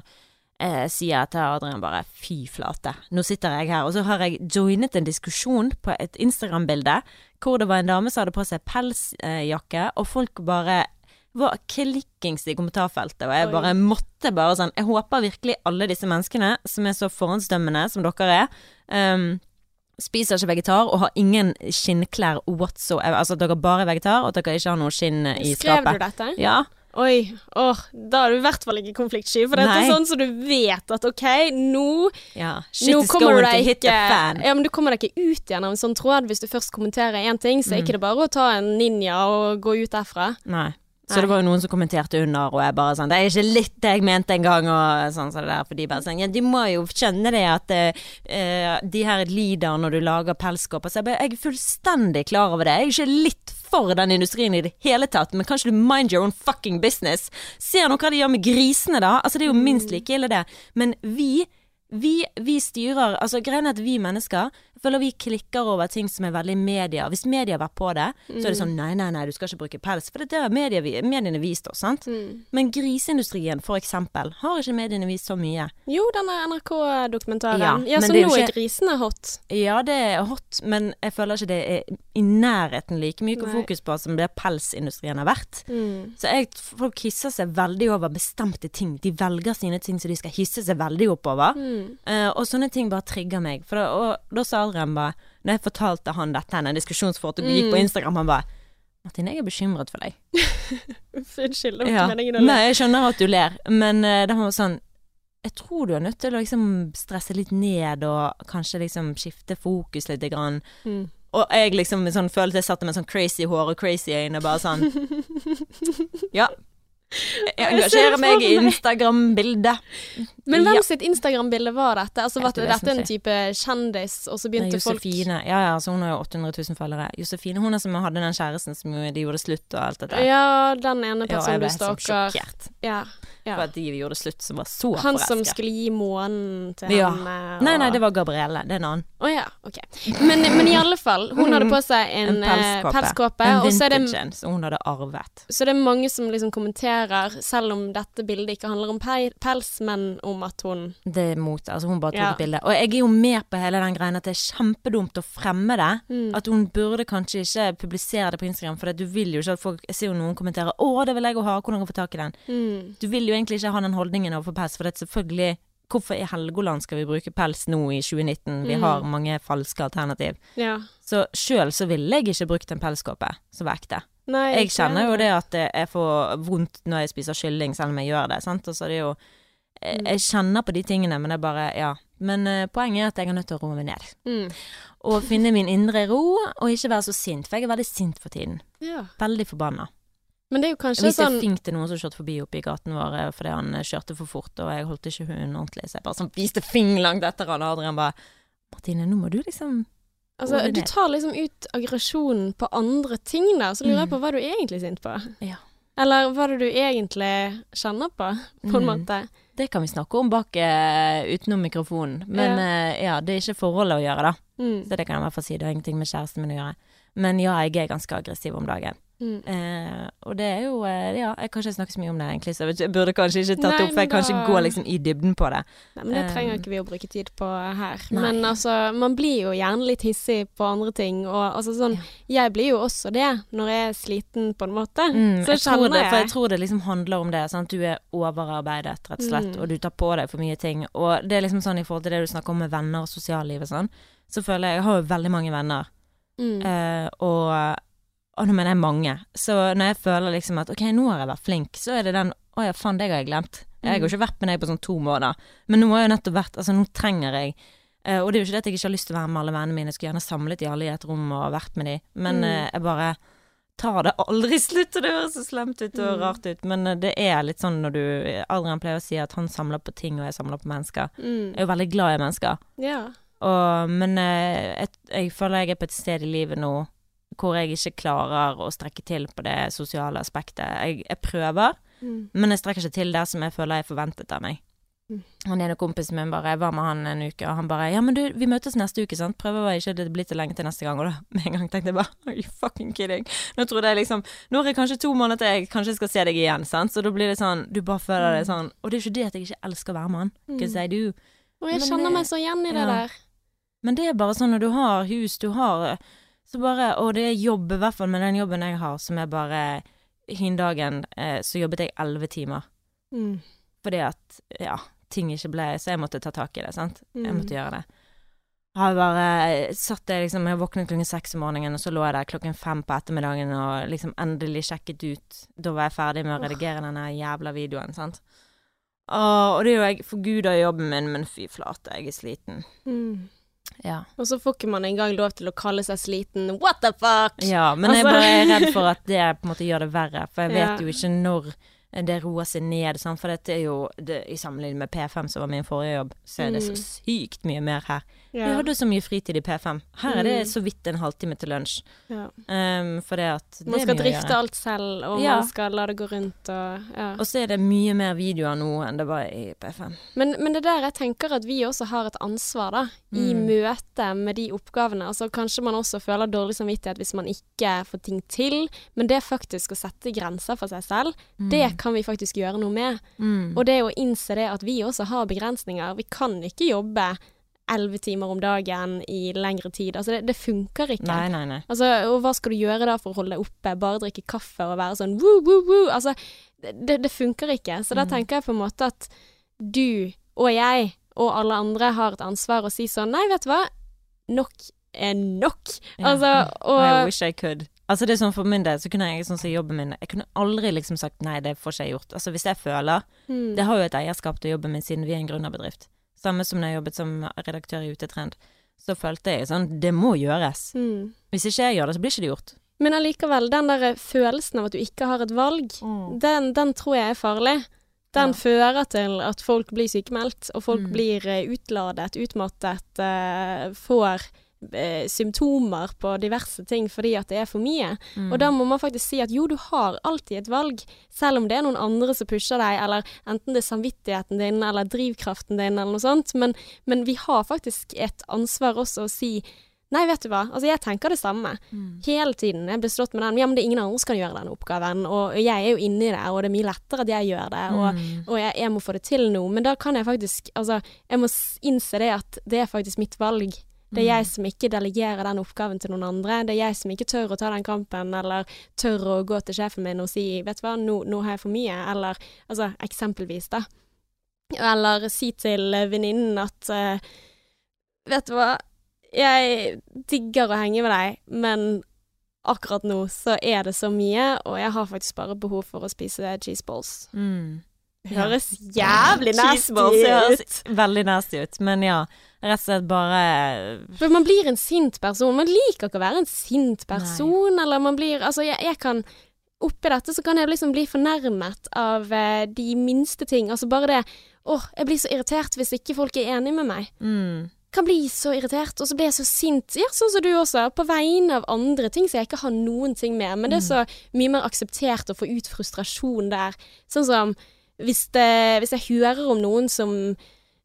Speaker 1: eh, sier til Adrian bare fy flate, nå sitter jeg her. Og så har jeg joinet en diskusjon på et Instagram-bilde hvor det var en dame som hadde på seg pelsjakke, og folk bare var klikkings i kommentarfeltet, og jeg
Speaker 2: Oi.
Speaker 1: bare måtte bare sånn Jeg håper virkelig alle disse menneskene, som er så forhåndsdømmende som dere er, um, spiser ikke vegetar og har ingen skinnklær whatsoever. Altså at dere bare er vegetar, og at dere ikke har noe skinn i skapet.
Speaker 2: Skrev du dette?
Speaker 1: Ja.
Speaker 2: Oi, åh, da er du i hvert fall ikke konfliktsky. For dette
Speaker 1: Nei.
Speaker 2: er sånn som du vet at OK, nå
Speaker 1: ja. Shit
Speaker 2: Nå kommer du deg ikke
Speaker 1: fan.
Speaker 2: Ja, men du kommer deg ikke ut igjen av en sånn tråd hvis du først kommenterer én ting, så er
Speaker 1: Mm.
Speaker 2: ikke det bare å ta en ninja og gå ut derfra.
Speaker 1: Nei. Så det var jo noen som kommenterte under, og jeg bare sånn Det er ikke litt det jeg mente en gang, og sånn så det der. For de bare sånn Ja, de må jo skjønne det at uh, de her lider når du lager pelskåper. Så jeg bare Jeg er fullstendig klar over det. Jeg er ikke litt for den industrien i det hele tatt, men kan du mind your own fucking business? Ser nå hva de gjør med grisene, da? Altså, det er jo minst like ille, det. Men vi vi, vi styrer Altså, greia er at vi mennesker føler vi klikker over ting som er veldig media. Hvis media har vært på det, så er det sånn nei, nei, nei, du skal ikke bruke pels. For det har media, mediene vist oss, sant.
Speaker 2: Mm.
Speaker 1: Men griseindustrien, for eksempel, har ikke mediene vist så mye.
Speaker 2: Jo, denne NRK-dokumentaren.
Speaker 1: Ja,
Speaker 2: Ja, så nå er
Speaker 1: ikke-
Speaker 2: grisene hot.
Speaker 1: Ja, det er hot, men jeg føler ikke det er i nærheten like mye
Speaker 2: Nei.
Speaker 1: fokus på som det pelsindustrien har vært.
Speaker 2: Mm.
Speaker 1: Så jeg, folk hisser seg veldig over bestemte ting. De velger sine ting som de skal hisse seg veldig opp over.
Speaker 2: Mm.
Speaker 1: Uh, og sånne ting bare trigger meg. For da, og, da sa Adrian bare Når jeg fortalte han dette, en diskusjon som gikk på
Speaker 2: Mm.
Speaker 1: Instagram, han bare Martin, jeg er bekymret for deg.
Speaker 2: Unnskyld, det var ikke meningen å le.
Speaker 1: Nei, jeg skjønner at du ler, men uh, det var sånn Jeg tror du er nødt til å liksom stresse litt ned, og kanskje liksom skifte fokus litt. Grann.
Speaker 2: Mm.
Speaker 1: Og jeg liksom sånn, følte jeg satt med sånn crazy hår og crazy øyne, bare sånn Ja. Jeg engasjerer meg i. Instagram-bildet.
Speaker 2: Men hvem
Speaker 1: Ja.
Speaker 2: sitt Instagram-bilde var dette? Altså, var
Speaker 1: det,
Speaker 2: dette en type kjendis, og så
Speaker 1: Nei,
Speaker 2: begynte folk
Speaker 1: Josefine. Ja, ja, altså hun har jo 800 000 følgere. Josefine, hun er som hadde den kjæresten som de gjorde slutt og alt dette.
Speaker 2: Ja, den ene personen du
Speaker 1: sånn
Speaker 2: stalker.
Speaker 1: sjokkert
Speaker 2: Ja. ja.
Speaker 1: for at de gjorde slutt, som var så
Speaker 2: Han som skulle gi månen til
Speaker 1: Ja.
Speaker 2: henne.
Speaker 1: Nei, nei, det var Gabrielle. Det er en annen.
Speaker 2: Å ja, ok. Men, men i alle fall, hun hadde på seg en,
Speaker 1: En
Speaker 2: eh,
Speaker 1: pelskåpe. En
Speaker 2: og
Speaker 1: vintage en som hun hadde arvet.
Speaker 2: så det er mange som liksom kommenterer, selv om dette bildet ikke handler om pels, men om at hun
Speaker 1: Det er mot, altså hun bare tok
Speaker 2: Ja.
Speaker 1: et bilde. Og jeg er jo med på hele den greien at det er kjempedumt å fremme det.
Speaker 2: Mm.
Speaker 1: At hun burde kanskje ikke publisere det på Instagram, for du vil jo ikke at folk Jeg ser jo noen kommentere 'Å, det vil jeg òg ha, hvordan kan jeg få tak i den?'
Speaker 2: mm.
Speaker 1: Du vil jo egentlig ikke ha den holdningen overfor pels, for det er selvfølgelig Hvorfor i Helgoland skal vi bruke pels nå i 2019? Vi
Speaker 2: Mm.
Speaker 1: har mange falske alternativ.
Speaker 2: Ja.
Speaker 1: Så sjøl så ville jeg ikke brukt en pelskåpe som var ekte.
Speaker 2: Nei,
Speaker 1: Jeg kjenner jo det at jeg får vondt når jeg spiser kylling, selv om jeg gjør det. Sant? Og så er det jo jeg,
Speaker 2: Mm.
Speaker 1: jeg kjenner på de tingene, men det er bare Ja. Men uh, poenget er at jeg er nødt til å roe meg ned.
Speaker 2: Mm.
Speaker 1: Og finne min indre ro, og ikke være så sint. For jeg er veldig sint for tiden.
Speaker 2: Ja.
Speaker 1: Veldig forbanna.
Speaker 2: Men det er jo
Speaker 1: Jeg
Speaker 2: Hvis
Speaker 1: jeg
Speaker 2: sånn
Speaker 1: fink til noen som kjørte forbi oppe i gaten vår eh, fordi han eh, kjørte for fort, og jeg holdt ikke hunden ordentlig. Så jeg bare sånn viste fing langt etter han, og Adrian bare Martine, nå må du liksom
Speaker 2: Altså, du tar liksom ut aggresjonen på andre ting, da. Så lurer jeg
Speaker 1: Mm.
Speaker 2: på hva du er egentlig sint på.
Speaker 1: Ja.
Speaker 2: Eller hva er det du egentlig kjenner på, på en
Speaker 1: Mm.
Speaker 2: måte.
Speaker 1: Det kan vi snakke om bak uh, utenom mikrofonen. Men eh, ja, det er ikke forholdet å gjøre, da.
Speaker 2: Mm.
Speaker 1: Så det kan jeg i hvert fall si. Det har ingenting med kjæresten min å gjøre. Men ja, jeg er ganske aggressiv om dagen.
Speaker 2: Mm.
Speaker 1: Eh, og det er jo eh, Ja, jeg kan ikke snakke så mye om det, egentlig, så jeg, burde kanskje ikke tatt det opp, for jeg kan ikke gå liksom i dybden på det.
Speaker 2: Nei, men det trenger
Speaker 1: Um,
Speaker 2: ikke vi å bruke tid på her.
Speaker 1: nei.
Speaker 2: Men altså, man blir jo gjerne litt hissig på andre ting, og altså sånn Jeg blir jo også det når jeg er sliten, på en måte.
Speaker 1: Mm,
Speaker 2: Så
Speaker 1: jeg
Speaker 2: kjenner
Speaker 1: det, for
Speaker 2: jeg.
Speaker 1: tror det liksom handler om det. Sant? Du er overarbeidet, rett og slett,
Speaker 2: Mm.
Speaker 1: og du tar på deg for mye ting. Og det er liksom sånn i forhold til det du snakker om med venner og sosialliv og sånn, så føler jeg Jeg har jo veldig mange venner, eh, og og nå mener jeg mange. Så når jeg føler liksom at OK, nå har jeg vært flink, så er det den Å ja, faen, det har jeg glemt. Jeg har jo ikke vært med deg på sånn to måneder. Men nå har jeg jo nettopp vært Altså, nå trenger jeg eh, Og det er jo ikke det at jeg ikke har lyst til å være med alle vennene mine. Jeg skulle gjerne samlet de alle i et rom og vært med de, men
Speaker 2: Mm.
Speaker 1: eh, jeg bare tar det aldri slutt, og det høres så slemt ut og
Speaker 2: Mm.
Speaker 1: rart ut, men eh, det er litt sånn når du Adrian pleier å si at han samler på ting, og jeg samler på mennesker.
Speaker 2: Mm.
Speaker 1: Jeg er jo veldig glad i mennesker.
Speaker 2: Ja.
Speaker 1: Og, men jeg, jeg føler jeg er på et sted i livet nå hvor jeg ikke klarer å strekke til på det sosiale aspektet. Jeg, jeg prøver,
Speaker 2: Mm.
Speaker 1: men jeg strekker ikke til der som jeg føler er forventet av meg.
Speaker 2: Mm.
Speaker 1: Han ene kompisen min bare Jeg var med han en uke, og han bare Ja, men du, vi møtes neste uke, sant? Prøver bare ikke det blir til lenge til neste gang. Og da med en gang tenkte jeg bare Are you fucking kidding? Nå trodde jeg liksom Nå har jeg kanskje to måneder til jeg kanskje skal se deg igjen, sant? Så da blir det sånn Du bare føler det sånn Og det er ikke det at jeg ikke elsker å være med han, because I do.
Speaker 2: Og jeg
Speaker 1: Men
Speaker 2: kjenner
Speaker 1: det-
Speaker 2: meg så igjen i det
Speaker 1: ja.
Speaker 2: der.
Speaker 1: Men det er bare sånn når du har hus, du har Så bare Og det er jobb, i hvert fall med den jobben jeg har, som er bare Hin dagen eh, så jobbet jeg elleve timer.
Speaker 2: Mm.
Speaker 1: Fordi at ja, ting ikke ble Så jeg måtte ta tak i det, sant. Jeg
Speaker 2: Mm.
Speaker 1: måtte gjøre det. Har bare satt det liksom Jeg våknet klokken seks om morgenen, og så lå jeg der klokken fem på ettermiddagen og liksom endelig sjekket ut Da var jeg ferdig med å redigere denne jævla videoen, sant. Åh, og det er jo jeg forguder jobben min, men fy flate, jeg er sliten.
Speaker 2: Mm.
Speaker 1: Ja.
Speaker 2: Og så får ikke man engang lov til å kalle seg sliten. What the fuck?
Speaker 1: Ja, men jeg
Speaker 2: Altså-
Speaker 1: bare er redd for at det på en måte gjør det verre. For jeg vet
Speaker 2: Ja.
Speaker 1: jo ikke når det roer seg ned. Sant? For dette er jo det, I sammenligning med P5, som var min forrige jobb, så er det så
Speaker 2: Mm.
Speaker 1: sykt mye mer her.
Speaker 2: Ja.
Speaker 1: Vi hadde så mye fritid i P5. Her er det
Speaker 2: Mm.
Speaker 1: så vidt en halvtime til lunsj.
Speaker 2: Ja.
Speaker 1: Um, for det at det
Speaker 2: Man skal drifte alt selv, og
Speaker 1: Ja.
Speaker 2: man skal la det gå rundt og ja.
Speaker 1: Og så er det mye mer videoer nå enn det var i P5.
Speaker 2: Men, men det er der jeg tenker at vi også har et ansvar, da. I
Speaker 1: Mm.
Speaker 2: møte med de oppgavene. Altså kanskje man også føler dårlig samvittighet hvis man ikke får ting til, men det faktisk å sette grenser for seg selv, det kan vi faktisk gjøre noe med.
Speaker 1: Mm.
Speaker 2: Og det å innse det at vi også har begrensninger. Vi kan ikke jobbe elleve timer om dagen i lengre tid. Altså det, det funker ikke.
Speaker 1: Nei, nei, nei.
Speaker 2: Altså, og hva skal du gjøre da for å holde deg oppe? Bare drikke kaffe og være sånn woo, woo, woo? Altså, det, det funker ikke. Så da
Speaker 1: Mm.
Speaker 2: tenker jeg på en måte at du og jeg og alle andre har et ansvar å si sånn Nei, vet du hva? Nok er nok.
Speaker 1: Ja.
Speaker 2: Altså,
Speaker 1: I wish I could. Altså det er sånn For min del så kunne jeg sånn som jobben min Jeg kunne aldri liksom sagt nei, det får ikke jeg gjort. Altså hvis jeg føler
Speaker 2: mm,
Speaker 1: Det har jo et eierskap til jobben min siden vi er en gründerbedrift. Samme som når jeg jobbet som redaktør i Utetrend. Så følte jeg sånn Det må gjøres.
Speaker 2: mm.
Speaker 1: Hvis ikke jeg gjør det, så blir ikke det gjort.
Speaker 2: Men allikevel, den der følelsen av at du ikke har et valg, den, den tror jeg er farlig. Den
Speaker 1: Ja.
Speaker 2: fører til at folk blir sykemeldt, og folk
Speaker 1: Mm.
Speaker 2: blir eh, utladet, utmattet, uh, får eh, symptomer på diverse ting fordi at det er for mye.
Speaker 1: Mm.
Speaker 2: Og da må man faktisk si at jo, du har alltid et valg, selv om det er noen andre som pusher deg, eller enten det er samvittigheten din eller drivkraften din eller noe sånt, men, men vi har faktisk et ansvar også å si Nei, vet du hva, altså jeg tenker det samme.
Speaker 1: Mm.
Speaker 2: Hele tiden. Jeg blir slått med den. Ja, men det er ingen andre som kan gjøre den oppgaven, og jeg er jo inni det, og det er mye lettere at jeg gjør det, og,
Speaker 1: Mm.
Speaker 2: og jeg, jeg må få det til nå. Men da kan jeg faktisk Altså, jeg må innse det at det er faktisk mitt valg. Det er
Speaker 1: Mm.
Speaker 2: jeg som ikke delegerer den oppgaven til noen andre. Det er jeg som ikke tør å ta den kampen, eller tør å gå til sjefen min og si 'vet du hva, nå, nå har jeg for mye', eller altså eksempelvis, da. Eller si til venninnen at uh, 'vet du hva, jeg digger å henge med deg, men akkurat nå så er det så mye, og jeg har faktisk bare behov for å spise cheese balls'.
Speaker 1: Mm.
Speaker 2: Høres jævlig nasty ut.
Speaker 1: Veldig nasty ut, men ja. Rett og slett bare
Speaker 2: For man blir en sint person. Man liker ikke å være en sint person, eller man blir Altså, jeg, jeg kan Oppi dette så kan jeg liksom bli fornærmet av eh, de minste ting. Altså bare det Åh, jeg blir så irritert hvis ikke folk er enig med meg.
Speaker 1: mm.
Speaker 2: Kan bli så irritert, og så blir jeg så sint. Ja, sånn som du også. På vegne av andre ting som jeg ikke har noen ting med. Men det er så mye mer akseptert å få ut frustrasjon der. Sånn som hvis, det, hvis jeg hører om noen som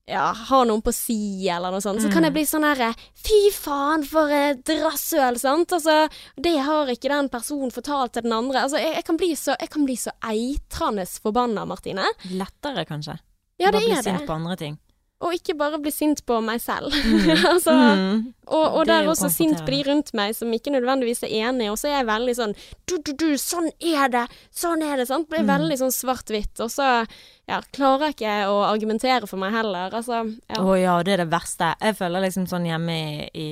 Speaker 2: ja, har noen på si, eller noe sånt, så kan jeg bli sånn herre Fy faen, for et rasshøl, sant? Altså, det har ikke den personen fortalt til den andre. Altså, jeg, jeg, kan, bli så, jeg kan bli så eitrende forbanna, Martine.
Speaker 1: Lettere, kanskje.
Speaker 2: Ja, det
Speaker 1: Bare bli
Speaker 2: er
Speaker 1: sint på andre ting.
Speaker 2: Og ikke bare bli sint på meg selv. altså,
Speaker 1: Mm.
Speaker 2: og, og
Speaker 1: Det er
Speaker 2: der også sint på de rundt meg som ikke nødvendigvis er enige, og så er jeg veldig sånn du, du, du, sånn er det, sånn er det, sant. Blir
Speaker 1: Mm.
Speaker 2: veldig sånn svart-hvitt. Og så ja, klarer jeg ikke å argumentere for meg heller. Altså, ja.
Speaker 1: Å ja, det er det verste. Jeg føler liksom sånn hjemme i, i,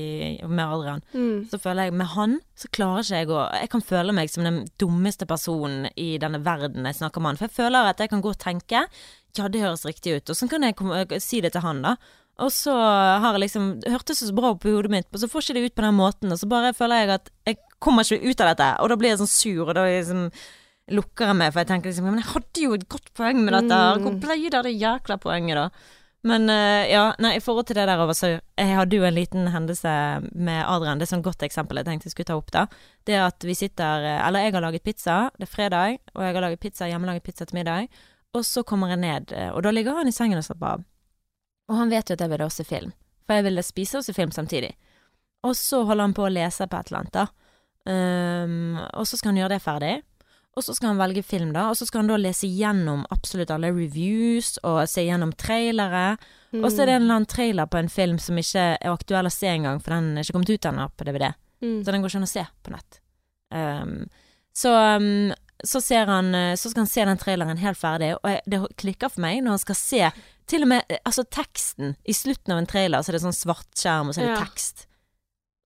Speaker 1: med Adrian.
Speaker 2: Mm.
Speaker 1: Så føler jeg med han, så klarer ikke jeg å Jeg kan føle meg som den dummeste personen i denne verden jeg snakker med han. For jeg føler at jeg kan gå og tenke ja, det høres riktig ut. Og så kan jeg komme, si det til han, da. Og så har jeg liksom hørtes så bra opp i hodet mitt, og så får ikke det ut på den måten. Og så bare føler jeg at jeg kommer ikke ut av dette. Og da blir jeg sånn sur, og da liksom lukker jeg meg, for jeg tenker liksom Men jeg hadde jo et godt poeng med dette. Hvor ble det av det jækla poenget, da? Men eh, ja, nei, i forhold til det der over så Jeg hadde jo en liten hendelse med Adrian. Det er sånn godt eksempel jeg tenkte jeg skulle ta opp, da. Det at vi sitter eh, Eller jeg har laget pizza, det er fredag, og jeg har laget pizza, hjemmelaget pizza til middag. Og så kommer jeg ned, eh, og da ligger han i sengen og slapper av. Og han vet jo at jeg ville også film, for jeg ville spise og se film samtidig. Og så holder han på å lese på et eller annet, da. Um, og så skal han gjøre det ferdig. Og så skal han velge film, da. Og så skal han da lese gjennom absolutt alle reviews og se gjennom trailere. Og så er det en eller annen trailer på en film som ikke er aktuell å se engang, for den er ikke kommet ut ennå på DVD.
Speaker 2: Mm.
Speaker 1: Så den går ikke an å se på nett. Um, så, um, så ser han eh, Så skal han se den traileren helt ferdig, og jeg, det klikker for meg når han skal se til og med eh, altså teksten. I slutten av en trailer så er det sånn svart skjerm, og så er det
Speaker 2: Ja.
Speaker 1: tekst.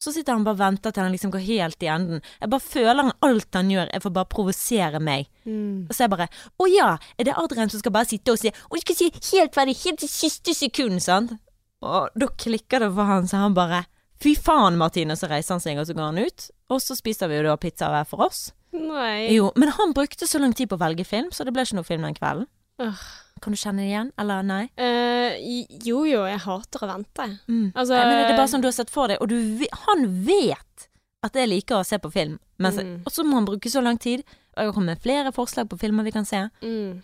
Speaker 1: Så sitter han bare og venter til han liksom går helt i enden. Jeg bare føler han alt han gjør, er for bare provosere meg.
Speaker 2: Mm.
Speaker 1: Og så er jeg bare Å ja, er det Adrian som skal bare sitte og si Å, skal si helt ferdig, helt til siste sekund, sant? Og da klikker det for han, så han bare Fy faen, Martine. Så reiser han seg, og så går han ut. Og så spiser vi jo da pizza hver for oss.
Speaker 2: Nei.
Speaker 1: Jo, men han brukte så lang tid på å velge film, så det ble ikke noe film den kvelden.
Speaker 2: Uh.
Speaker 1: Kan du kjenne det igjen, eller nei?
Speaker 2: Uh, jo jo, jeg hater å vente.
Speaker 1: Mm.
Speaker 2: Altså
Speaker 1: ja, men det er bare sånn du har sett for deg, og du, han vet at jeg liker å se på film, men
Speaker 2: Mm.
Speaker 1: og så må han bruke så lang tid. Og jeg har kommet med flere forslag på filmer vi kan se,
Speaker 2: mm.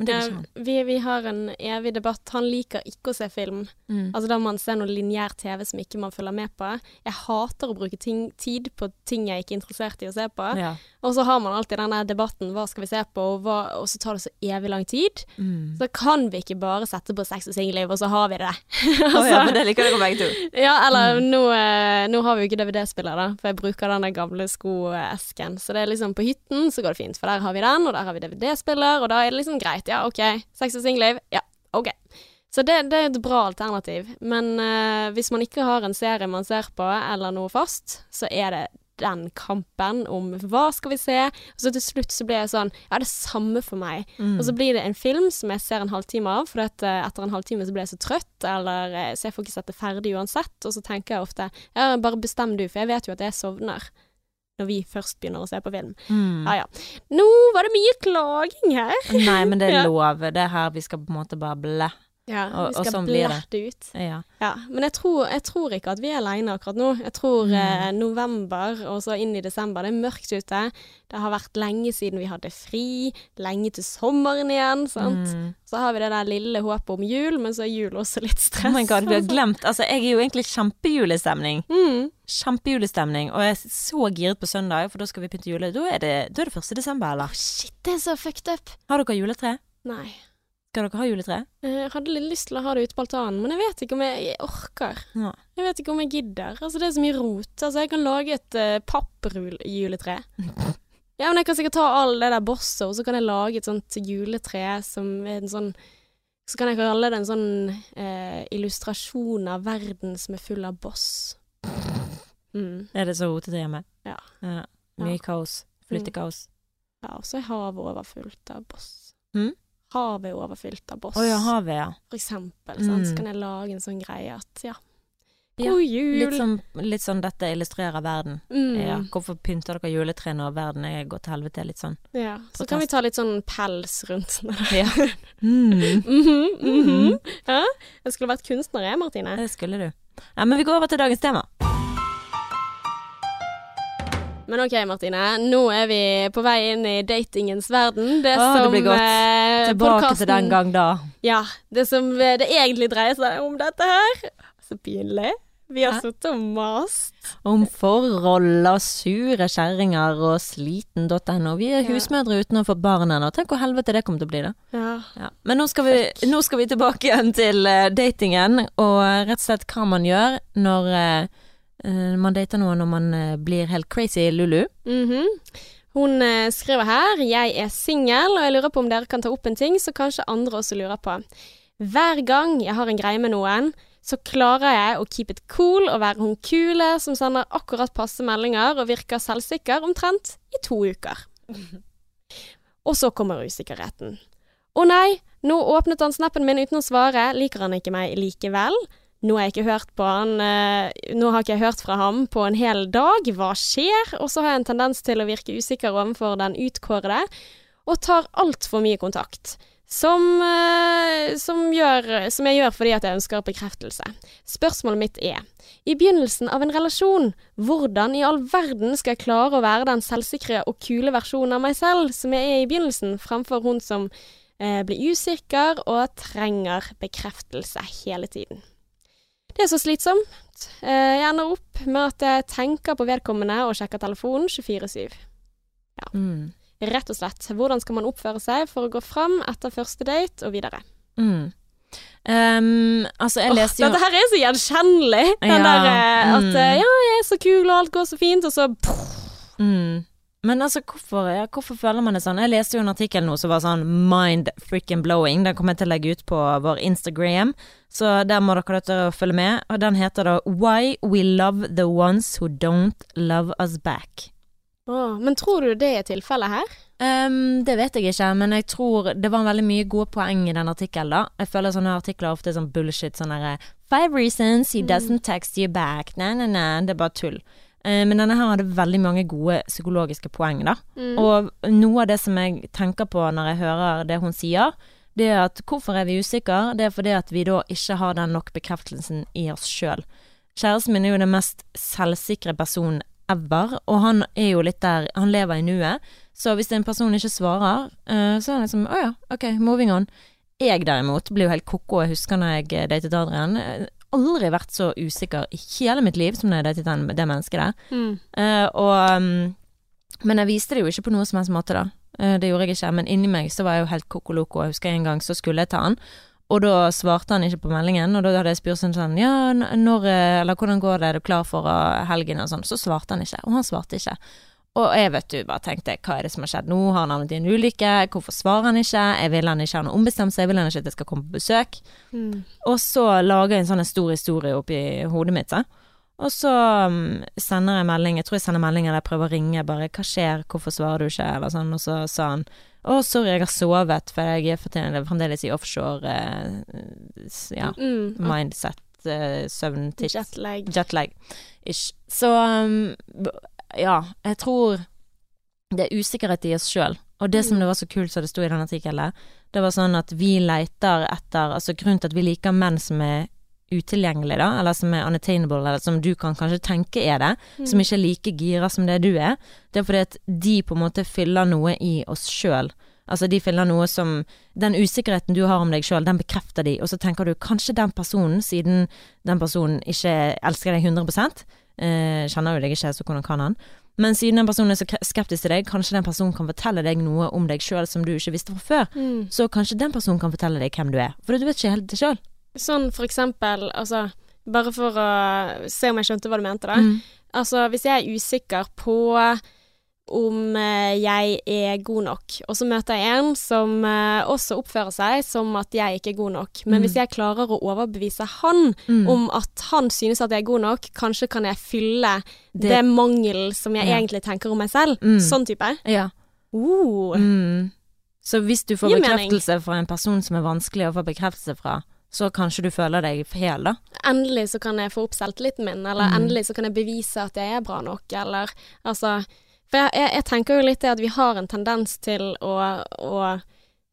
Speaker 1: Men det er ikke han.
Speaker 2: vi, vi har en evig debatt. Han liker ikke å se film.
Speaker 1: Mm.
Speaker 2: Altså Da man se noe lineær TV som ikke man følger med på. Jeg hater å bruke ting, tid på ting jeg ikke er interessert i å se på.
Speaker 1: Ja.
Speaker 2: Og så har man alltid den debatten hva skal vi se på, og, hva, og så tar det så evig lang tid.
Speaker 1: Mm.
Speaker 2: Så kan vi ikke bare sette på Sex og singelliv, og så har vi det.
Speaker 1: Å ja, men det liker dere begge to.
Speaker 2: Ja, eller nå, eh, nå har vi jo ikke DVD-spiller, da, for jeg bruker den gamle skoesken. Så det er liksom på hytten så går det fint, for der har vi den, og der har vi DVD-spiller, og da er det liksom greit. Ja, OK. Sex og singelliv. Ja, OK. Så det, det er et bra alternativ. Men uh, hvis man ikke har en serie man ser på, eller noe fast, så er det den kampen om hva skal vi se, og så til slutt så blir jeg sånn Ja, det er samme for meg.
Speaker 1: Mm.
Speaker 2: Og så blir det en film som jeg ser en halvtime av, for at, eh, etter en halvtime så blir jeg så trøtt, eller eh, så jeg får ikke sett det ferdig uansett. Og så tenker jeg ofte ja, bare bestem du, for jeg vet jo at jeg sovner. Når vi først begynner å se på film.
Speaker 1: Mm.
Speaker 2: Ja ja. Nå var det mye klaging her.
Speaker 1: Nei, men det er lov. Det er her vi skal på en måte bare blæ.
Speaker 2: Ja,
Speaker 1: Og-
Speaker 2: vi
Speaker 1: og
Speaker 2: skal
Speaker 1: sånn blir det.
Speaker 2: ut.
Speaker 1: Ja.
Speaker 2: Ja, men jeg tror, jeg tror ikke at vi er alene akkurat nå. Jeg tror
Speaker 1: Mm.
Speaker 2: eh, november og så inn i desember, det er mørkt ute. Det har vært lenge siden vi hadde fri, lenge til sommeren igjen, sant.
Speaker 1: Mm.
Speaker 2: Så har vi det der lille håpet om jul, men så er jul også litt stress.
Speaker 1: Oh my god, vi har glemt Altså, jeg er jo egentlig kjempejulestemning.
Speaker 2: Mm.
Speaker 1: Kjempejulestemning. Og jeg er så giret på søndag, for da skal vi pynte jule. Da er det, da er det 1. desember, eller?
Speaker 2: Shit, det er så fucked up.
Speaker 1: Har dere juletre?
Speaker 2: Nei.
Speaker 1: Skal dere ha juletre?
Speaker 2: Jeg hadde litt lyst til å ha det ute på altanen, men jeg vet ikke om jeg, jeg orker.
Speaker 1: Ja.
Speaker 2: Jeg vet ikke om jeg gidder. Altså, det er så mye rot. Altså, jeg kan lage et uh, pappjuletre. Ja, men jeg kan sikkert ta all det der bosset, og så kan jeg lage et sånt juletre som er en sånn Så kan jeg kalle det en sånn uh, illustrasjon av verden som er full av boss. Mm.
Speaker 1: Er det så rotete hjemme?
Speaker 2: Ja.
Speaker 1: ja. Mye
Speaker 2: Ja.
Speaker 1: kaos. Flyttekaos.
Speaker 2: Ja, og så er havet overfullt av boss.
Speaker 1: Mm?
Speaker 2: Havet er overfylt av boss.
Speaker 1: Oh, ja, havet, ja.
Speaker 2: For eksempel. Sant? Så
Speaker 1: Mm.
Speaker 2: kan jeg lage en sånn greie at ja, god jul.
Speaker 1: Litt sånn, litt sånn 'dette illustrerer verden'.
Speaker 2: Mm.
Speaker 1: Ja. Hvorfor pynter dere juletre når verden er gått til helvete? Litt sånn.
Speaker 2: Ja, så kan vi ta litt sånn pels rundt.
Speaker 1: Ja. Mm.
Speaker 2: Mhm, mhm.
Speaker 1: -hmm.
Speaker 2: Ja, jeg skulle vært kunstner, jeg, Martine.
Speaker 1: Det skulle du. Ja, men vi går over til dagens tema.
Speaker 2: Men ok, Martine. Nå er vi på vei inn i datingens verden. Det
Speaker 1: Å, det
Speaker 2: som
Speaker 1: blir godt.
Speaker 2: eh,
Speaker 1: Tilbake
Speaker 2: podcasten-
Speaker 1: til den gang da.
Speaker 2: Ja. Det som eh, det egentlig dreier seg om dette her. Så pinlig. Vi har sittet og mast.
Speaker 1: Om forhold og sure kjerringer og sliten.no. Vi er husmødre uten å få barn ennå. Tenk hvor helvete det kommer til å bli, da.
Speaker 2: Ja.
Speaker 1: Ja. Men nå skal, vi, nå skal vi tilbake igjen til eh, datingen, og rett og slett hva man gjør når eh, man dater noen når man eh, blir helt crazy Lulu.
Speaker 2: Mhm. Hun eh, skriver her Jeg er singel, og jeg lurer på om dere kan ta opp en ting som kanskje andre også lurer på. Hver gang jeg har en greie med noen, så klarer jeg å keep it cool og være hun kule som sender akkurat passe meldinger og virker selvsikker omtrent i to uker. Og så kommer usikkerheten. Å nei, nå åpnet han snappen min uten å svare, liker han ikke meg likevel? Nå har jeg ikke hørt på han eh, Nå har ikke jeg hørt fra ham på en hel dag. Hva skjer? Og så har jeg en tendens til å virke usikker overfor den utkårede, og tar altfor mye kontakt. Som, eh, som, gjør, som jeg gjør fordi at jeg ønsker bekreftelse. Spørsmålet mitt er, i begynnelsen av en relasjon, hvordan i all verden skal jeg klare å være den selvsikre og kule versjonen av meg selv som jeg er i begynnelsen, fremfor hun som eh, blir usikker og trenger bekreftelse hele tiden? Det er så slitsomt. Eh, Jeg ender opp med at jeg tenker på vedkommende og sjekker telefonen 24-7.
Speaker 1: Mm.
Speaker 2: Rett og slett. Hvordan skal man oppføre seg for å gå fram etter første date og videre?
Speaker 1: Mm. Um, altså, jeg leste jo
Speaker 2: Dette her er så gjenkjennelig. Den
Speaker 1: Ja,
Speaker 2: der eh, at
Speaker 1: mm.
Speaker 2: eh, ja, jeg er så kul og alt går så fint, og så
Speaker 1: mm. Men altså, hvorfor, ja, hvorfor føler man det sånn? Jeg leste jo en artikkel nå som var sånn mind freaking blowing. Den kommer jeg til å legge ut på vår Instagram, så der må dere dere følge med. Og den heter da Why we love the ones who don't love us back.
Speaker 2: Oh, Men tror du det er tilfellet her?
Speaker 1: Um, det vet jeg ikke, men jeg tror det var veldig mye gode poeng i den artikkelen, da. Jeg føler sånne artikler ofte er sånn bullshit, sånn derre Five reasons he doesn't text you back. Nei, nei, nei, det er bare tull. Eh, men denne her hadde veldig mange gode psykologiske poeng, da.
Speaker 2: Mm.
Speaker 1: Og noe av det som jeg tenker på når jeg hører det hun sier, det er at hvorfor er vi usikre? Det er fordi at vi da ikke har den nok bekreftelsen i oss sjøl. Kjæresten min er jo den mest selvsikre personen ever, og han er jo litt der Han lever i nuet. Så hvis en person ikke svarer, eh, så er han liksom Å ja, ok, moving on. Jeg derimot blir jo helt ko-ko. Jeg husker når jeg datet Adrian. Aldri vært så usikker i hele mitt liv som når jeg datet den, det mennesket der.
Speaker 2: Mm.
Speaker 1: Uh, og um, Men jeg viste det jo ikke på noen som helst måte, da. Uh, det gjorde jeg ikke. Men inni meg så var jeg jo helt koko loko. Jeg husker en gang så skulle jeg ta han. Og da svarte han ikke på meldingen, og da hadde jeg spurt sånn Ja, når eh, Eller hvordan går det, er du klar for helgen, og sånn. Så svarte han ikke. Og han svarte ikke. Og jeg vet du, bare tenkte hva er det som har skjedd nå? Har han havnet i en ulykke? Hvorfor svarer han ikke? Jeg vil han ikke ha noe ombestemt seg, jeg vil han ikke at jeg skal komme på besøk.
Speaker 2: Mm.
Speaker 1: Og så lager jeg en sånn stor historie oppi hodet mitt, så. Og så um, sender jeg melding, jeg tror jeg sender melding eller jeg prøver å ringe, bare 'hva skjer, hvorfor svarer du ikke', eller sånn, og så sa han 'å, sorry, jeg har sovet', for jeg er fremdeles i offshore, eh, ja,
Speaker 2: Mm.
Speaker 1: mindset, eh, søvn,
Speaker 2: Jetlag.
Speaker 1: jetlag ish. Så um, ja, jeg tror det er usikkerhet i oss sjøl. Og det som det var så kult som det sto i den artikkelen, det var sånn at vi leiter etter Altså grunnen til at vi liker menn som er utilgjengelige, da, eller som er unattainable, eller som du kan kanskje tenke er det, som ikke er like gira som det du er, det er fordi at de på en måte fyller noe i oss sjøl. Altså de fyller noe som Den usikkerheten du har om deg sjøl, den bekrefter de, og så tenker du kanskje den personen, siden den personen ikke elsker deg 100 eh, kjenner jo deg ikke, så hvordan kan han? Men siden den personen er så skeptisk til deg, kanskje den personen kan fortelle deg noe om deg sjøl som du ikke visste fra før.
Speaker 2: Mm.
Speaker 1: Så kanskje den personen kan fortelle deg hvem du er, for du vet ikke helt det sjøl.
Speaker 2: Sånn for eksempel, altså Bare for å se om jeg skjønte hva du mente, da.
Speaker 1: Mm.
Speaker 2: Altså, hvis jeg er usikker på om eh, jeg er god nok, og så møter jeg en som eh, også oppfører seg som at jeg ikke er god nok, men
Speaker 1: Mm.
Speaker 2: hvis jeg klarer å overbevise han
Speaker 1: Mm.
Speaker 2: om at han synes at jeg er god nok, kanskje kan jeg fylle det,
Speaker 1: Det-
Speaker 2: mangelen som jeg
Speaker 1: Ja.
Speaker 2: egentlig tenker om meg selv.
Speaker 1: Mm.
Speaker 2: Sånn type.
Speaker 1: Ja.
Speaker 2: Uh.
Speaker 1: Mm. Så hvis du får
Speaker 2: Gir mening.
Speaker 1: bekreftelse fra en person som er vanskelig å få bekreftelse fra, så kanskje du føler deg hel, da.
Speaker 2: Endelig så kan jeg få opp selvtilliten min, eller
Speaker 1: Mm.
Speaker 2: endelig så kan jeg bevise at jeg er bra nok, eller altså For jeg, jeg, jeg tenker jo litt det at vi har en tendens til å, å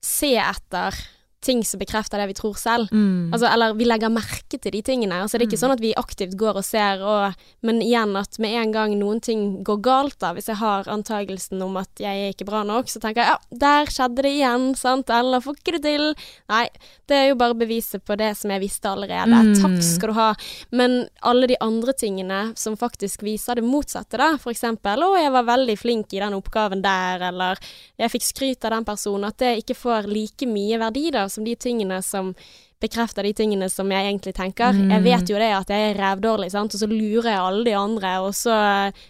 Speaker 2: se etter ting som bekrefter det vi tror selv.
Speaker 1: Mm.
Speaker 2: Altså, eller vi legger merke til de tingene. Altså, det er ikke sånn at vi aktivt går og ser, og, men igjen at med en gang noen ting går galt, da, hvis jeg har antagelsen om at jeg er ikke bra nok, så tenker jeg ja, der skjedde det igjen, sant, eller får ikke det til. Nei, det er jo bare beviset på det som jeg visste allerede.
Speaker 1: Mm.
Speaker 2: Takk skal du ha. Men alle de andre tingene som faktisk viser det motsatte, da, for eksempel å, jeg var veldig flink i den oppgaven der, eller jeg fikk skryt av den personen, at det ikke får like mye verdi da, som de tingene som bekrefter de tingene som jeg egentlig tenker.
Speaker 1: Mm.
Speaker 2: Jeg vet jo det at jeg er rævdårlig, sant, og så lurer jeg alle de andre, og så,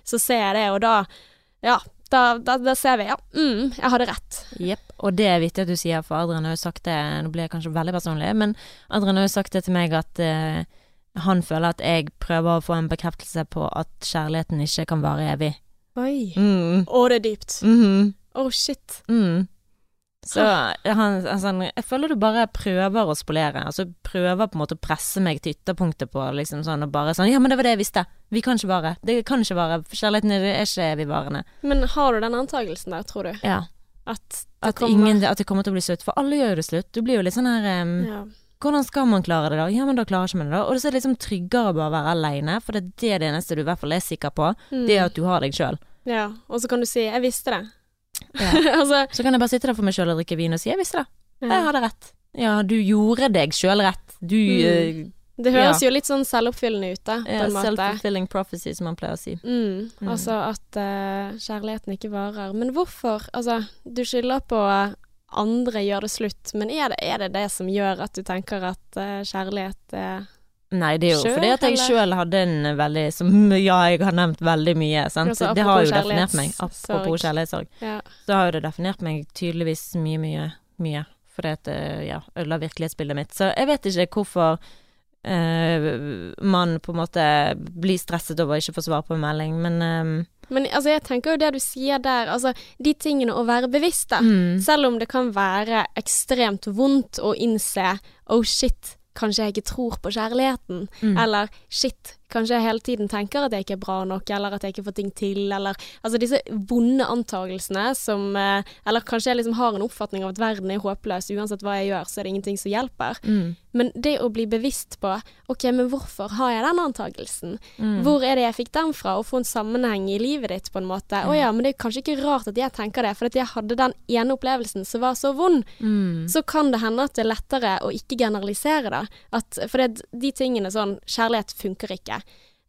Speaker 2: så ser jeg det, og da, ja, da, da, da ser vi, ja, mm, jeg hadde rett.
Speaker 1: Jepp. Og det er viktig at du sier, for Adrian har jo sagt det, nå blir jeg kanskje veldig personlig, men Adrian har jo sagt det til meg at uh, han føler at jeg prøver å få en bekreftelse på at kjærligheten ikke kan vare evig.
Speaker 2: Oi.
Speaker 1: Mm.
Speaker 2: Å, det er dypt. Å, -hmm. oh, shit.
Speaker 1: Mm. Så han, altså, jeg føler du bare prøver å spolere. Altså prøver på en måte å presse meg til ytterpunktet på liksom sånn og bare sånn Ja, men det var det jeg visste. Vi kan ikke vare. Det kan ikke vare. Kjærligheten er ikke evigvarende.
Speaker 2: Men har du den antagelsen der, tror du?
Speaker 1: Ja.
Speaker 2: At det
Speaker 1: At,
Speaker 2: kommer
Speaker 1: ingen, at det kommer til å bli slutt. For alle gjør jo det slutt. Du blir jo litt sånn her um,
Speaker 2: ja.
Speaker 1: Hvordan skal man klare det da? Ja, men da klarer ikke man det da. Og så er det liksom tryggere bare å være aleine, for det er det, det eneste du i hvert fall er sikker på.
Speaker 2: Mm.
Speaker 1: Det er at du har deg sjøl.
Speaker 2: ja. Og så kan du si 'jeg visste det'.
Speaker 1: Ja.
Speaker 2: altså
Speaker 1: Så kan jeg bare sitte der for meg sjøl og drikke vin og si 'jeg visste det'. Jeg
Speaker 2: ja.
Speaker 1: hadde rett. Ja, du gjorde deg sjøl rett. Du
Speaker 2: Mm. Det høres jo litt sånn selvoppfyllende ut, da, Ja,
Speaker 1: eh. Self-fulfilling prophecy, som man pleier å si.
Speaker 2: Mm,
Speaker 1: Mm.
Speaker 2: Altså at uh, kjærligheten ikke varer. Men hvorfor? Altså, du skylder på andre gjør det slutt, men er det er det, det som gjør at du tenker at uh, kjærlighet er
Speaker 1: Nei, det er jo
Speaker 2: Selv,
Speaker 1: fordi at jeg sjøl hadde en veldig Som ja, jeg har nevnt veldig mye, sant.
Speaker 2: Altså,
Speaker 1: det har jo definert meg. Apropos kjærlighetssorg.
Speaker 2: Ja.
Speaker 1: Så har jo det definert meg tydeligvis mye, mye, mye. Fordi at det ja, ødela virkelighetsbildet mitt. Så jeg vet ikke hvorfor eh, man på en måte blir stresset over å ikke få svar på en melding, men eh,
Speaker 2: Men altså, jeg tenker jo det du sier der, altså de tingene å være bevisst, da.
Speaker 1: mm,
Speaker 2: Selv om det kan være ekstremt vondt å innse oh shit, kanskje jeg ikke tror på kjærligheten.
Speaker 1: mm,
Speaker 2: Eller shit, kanskje hele tiden tenker at jeg ikke er bra nok, eller at jeg ikke får ting til, eller Altså disse vonde antagelsene som eh, Eller kanskje jeg liksom har en oppfatning av at verden er håpløs, uansett hva jeg gjør, så er det ingenting som hjelper.
Speaker 1: mm,
Speaker 2: Men det å bli bevisst på OK, men hvorfor har jeg den antagelsen?
Speaker 1: mm.
Speaker 2: Hvor er det jeg fikk den fra? Å få en sammenheng i livet ditt, på en måte. Å ja, men det er kanskje ikke rart at jeg tenker det, for at jeg hadde den ene opplevelsen som var så vond.
Speaker 1: Mm.
Speaker 2: Så kan det hende at det er lettere å ikke generalisere det. At, for det, de tingene sånn Kjærlighet funker ikke.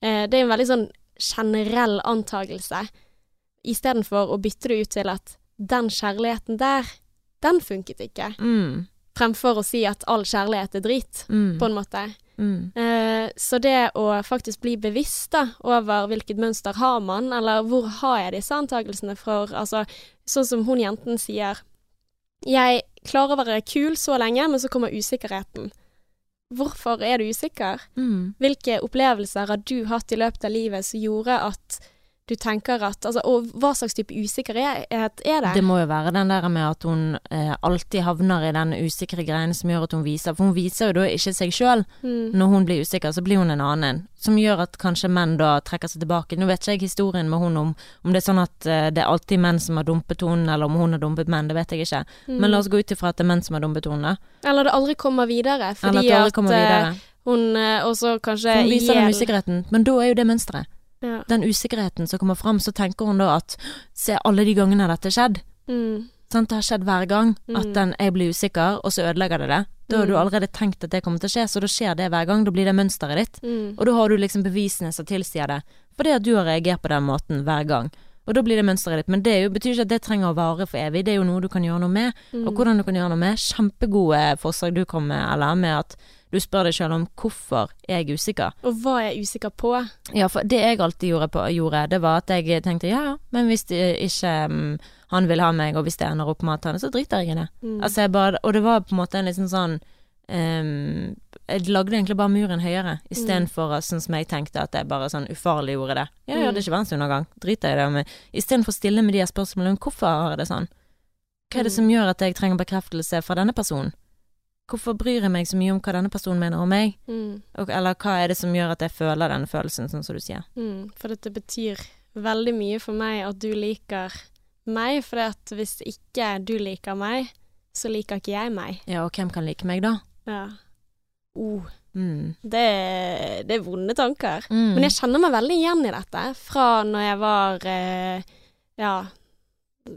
Speaker 2: Eh, det er en veldig sånn generell antagelse. Istedenfor å bytte det ut til at den kjærligheten der, den funket ikke.
Speaker 1: Mm.
Speaker 2: Fremfor å si at all kjærlighet er drit,
Speaker 1: Mm.
Speaker 2: på en måte.
Speaker 1: Mm.
Speaker 2: Eh, så det å faktisk bli bevisst da, over hvilket mønster har man, eller hvor har jeg disse antakelsene for, altså sånn som hun jenten sier, jeg klarer å være kul så lenge, men så kommer usikkerheten. Hvorfor er du usikker?
Speaker 1: Mm.
Speaker 2: Hvilke opplevelser har du hatt i løpet av livet som gjorde at du tenker at altså, Og hva slags type usikkerhet er det?
Speaker 1: Det må jo være den der med at hun eh, alltid havner i den usikre greien som gjør at hun viser For hun viser jo da ikke seg sjøl.
Speaker 2: Mm.
Speaker 1: Når hun blir usikker, så blir hun en annen. Som gjør at kanskje menn da trekker seg tilbake. Nå vet ikke jeg historien med hun om om det er sånn at eh, det er alltid menn som har dumpet henne, eller om hun har dumpet menn. Det vet jeg ikke.
Speaker 2: Mm.
Speaker 1: Men la oss gå ut ifra at det er menn som har dumpet henne.
Speaker 2: Eller det aldri kommer videre.
Speaker 1: Eller at det aldri
Speaker 2: at
Speaker 1: kommer
Speaker 2: eh,
Speaker 1: videre.
Speaker 2: hun eh, også kanskje
Speaker 1: hun viser den usikkerheten. Men da er jo det mønsteret.
Speaker 2: Ja.
Speaker 1: Den usikkerheten som kommer fram, så tenker hun da at Se alle de gangene dette har skjedd.
Speaker 2: Mm.
Speaker 1: Sant? Det har skjedd hver gang at
Speaker 2: Mm.
Speaker 1: den, jeg blir usikker, og så ødelegger det det. Da har du
Speaker 2: Mm.
Speaker 1: allerede tenkt at det kommer til å skje, så da skjer det hver gang. Da blir det mønsteret ditt.
Speaker 2: Mm.
Speaker 1: Og da har du liksom bevisene som tilsier det. Fordi at du har reagert på den måten hver gang. Og da blir det mønsteret ditt. Men det jo, betyr ikke at det trenger å vare for evig. Det er jo noe du kan gjøre noe med.
Speaker 2: Mm.
Speaker 1: Og hvordan du kan gjøre noe med. Kjempegode forslag du kom med, eller med at du spør deg selv om hvorfor er jeg usikker.
Speaker 2: Og hva er jeg usikker på?
Speaker 1: Ja, for det jeg alltid gjorde, på, gjorde det var at jeg tenkte ja ja, men hvis det ikke um, han vil ha meg, og hvis det ender opp med at han så driter jeg i det.
Speaker 2: Mm.
Speaker 1: Altså jeg bare, og det var på en måte en liten sånn um, Jeg lagde egentlig bare muren høyere, istedenfor mm. sånn som jeg tenkte at jeg bare sånn ufarliggjorde det. Ja, ja, det er ikke verdensundergang, driter jeg i det. Men istedenfor å stille med de spørsmålene om hvorfor har jeg det sånn? Hva er det
Speaker 2: Mm.
Speaker 1: som gjør at jeg trenger bekreftelse fra denne personen? Hvorfor bryr jeg meg så mye om hva denne personen mener om meg?
Speaker 2: Mm.
Speaker 1: Og, eller hva er det som gjør at jeg føler denne følelsen, sånn som du sier?
Speaker 2: Mm. For dette betyr veldig mye for meg at du liker meg, for at hvis ikke du liker meg, så liker ikke jeg meg.
Speaker 1: Ja, og hvem kan like meg da?
Speaker 2: Ja. Oh,
Speaker 1: Mm.
Speaker 2: det, det er vonde tanker.
Speaker 1: Mm.
Speaker 2: Men jeg kjenner meg veldig igjen i dette, fra når jeg var eh, ja,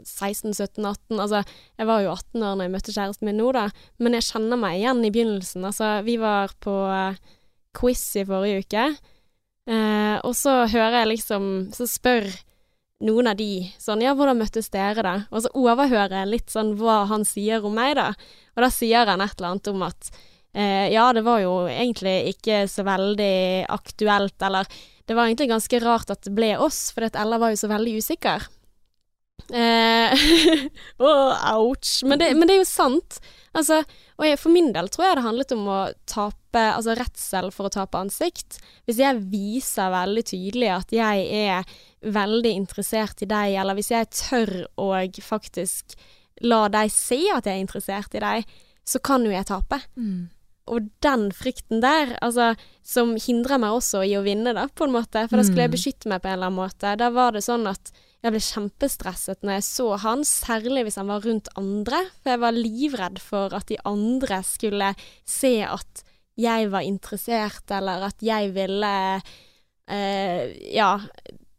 Speaker 2: 16-17-18. Altså, jeg var jo 18 år når jeg møtte kjæresten min nå, da. Men jeg kjenner meg igjen i begynnelsen. Altså, vi var på eh, quiz i forrige uke, eh, og så hører jeg liksom Så spør noen av de sånn Ja, hvordan møttes dere, da? Og så overhører jeg litt sånn hva han sier om meg, da. Og da sier han et eller annet om at eh, ja, det var jo egentlig ikke så veldig aktuelt, eller det var egentlig ganske rart at det ble oss, for Ella var jo så veldig usikker. Eh, Åh, ouch. Men det, men det er jo sant. Altså, og jeg, for min del tror jeg det handlet om å tape Altså redsel for å tape ansikt. Hvis jeg viser veldig tydelig at jeg er veldig interessert i deg, eller hvis jeg tør å faktisk la deg se at jeg er interessert i deg, så kan jo jeg tape.
Speaker 1: Mm.
Speaker 2: Og den frykten der, altså, som hindrer meg også i å vinne, da, på en måte, for da skulle jeg
Speaker 1: Mm.
Speaker 2: beskytte meg på en eller annen måte. Da var det sånn at jeg ble kjempestresset når jeg så han, særlig hvis han var rundt andre, for jeg var livredd for at de andre skulle se at jeg var interessert, eller at jeg ville eh, Ja,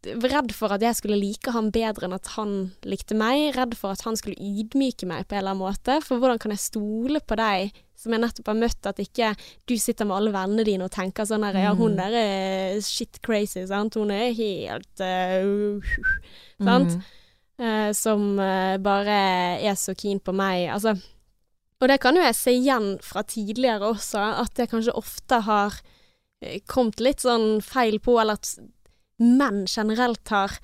Speaker 2: redd for at jeg skulle like han bedre enn at han likte meg. Redd for at han skulle ydmyke meg på en eller annen måte. For hvordan kan jeg stole på deg, som jeg nettopp har møtt, at ikke du sitter med alle vennene dine og tenker sånn her Ja, hun
Speaker 1: Mm.
Speaker 2: der er shit crazy, sant. Hun er helt uh, Sant?
Speaker 1: Mm.
Speaker 2: Uh, som uh, bare er så keen på meg. Altså, og det kan jo jeg se igjen fra tidligere også, at jeg kanskje ofte har kommet litt sånn feil på, eller at menn generelt har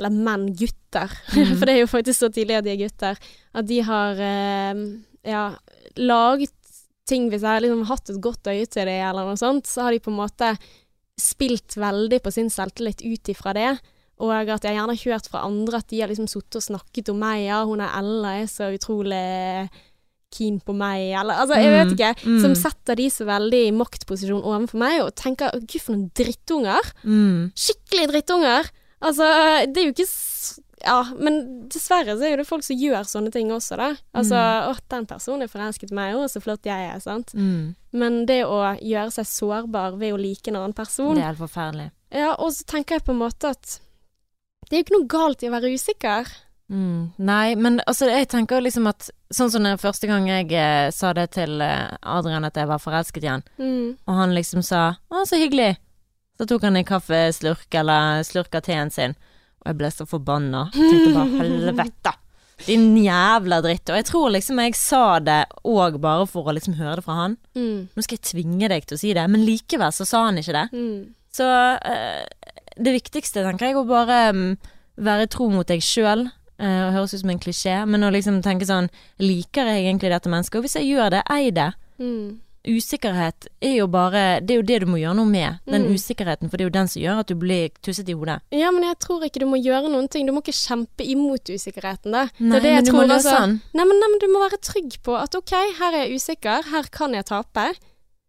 Speaker 2: Eller menn, gutter,
Speaker 1: mm.
Speaker 2: for det er jo faktisk så tidlig at de er gutter, at de har eh, ja, laget ting Hvis jeg har liksom hatt et godt øye til det, eller noe sånt, så har de på en måte spilt veldig på sin selvtillit ut ifra det. Og at jeg gjerne har hørt fra andre at de har liksom sittet og snakket om meg. Ja, hun er Ella er så utrolig keen på meg, eller altså, jeg vet
Speaker 1: Mm,
Speaker 2: ikke.
Speaker 1: mm.
Speaker 2: Som setter de så veldig i maktposisjon overfor meg, og tenker gud, for noen drittunger.
Speaker 1: Mm.
Speaker 2: Skikkelig drittunger. Altså, det er jo ikke Ja, men dessverre så er det folk som gjør sånne ting også, da. Altså, å, den personen er forelsket i meg, å, så flott jeg er, sant.
Speaker 1: Mm.
Speaker 2: Men det å gjøre seg sårbar ved å like en annen person
Speaker 1: Det er helt forferdelig.
Speaker 2: Ja, og så tenker jeg på en måte at det er jo ikke noe galt i å være usikker.
Speaker 1: Mm. Nei, men altså, jeg tenker liksom at Sånn som den første gang jeg eh, sa det til eh, Adrian at jeg var forelsket igjen,
Speaker 2: Mm.
Speaker 1: og han liksom sa 'Å, så hyggelig', så tok han en kaffeslurk eller slurk av teen sin, og jeg ble så forbanna. Tenkte bare 'helvete'. Din jævla dritt. Og jeg tror liksom jeg sa det òg bare for å liksom høre det fra han.
Speaker 2: Mm.
Speaker 1: Nå skal jeg tvinge deg til å si det, men likevel så sa han ikke det.
Speaker 2: Mm.
Speaker 1: Så uh, det viktigste, tenker jeg, å bare um, være tro mot deg sjøl. Uh, høres ut som en klisjé, men å liksom tenke sånn Liker jeg egentlig dette mennesket? Og hvis jeg gjør det, ei det.
Speaker 2: Mm.
Speaker 1: Usikkerhet er jo bare Det er jo det du må gjøre noe med. Den
Speaker 2: Mm.
Speaker 1: usikkerheten, for det er jo den som gjør at du blir tusset i hodet.
Speaker 2: Ja, men jeg tror ikke du må gjøre noen ting. Du må ikke kjempe imot usikkerheten, da.
Speaker 1: Nei,
Speaker 2: det det
Speaker 1: men du må løse
Speaker 2: altså.
Speaker 1: den.
Speaker 2: Nei men, nei, men du må være trygg på at ok, her er jeg usikker, her kan jeg tape.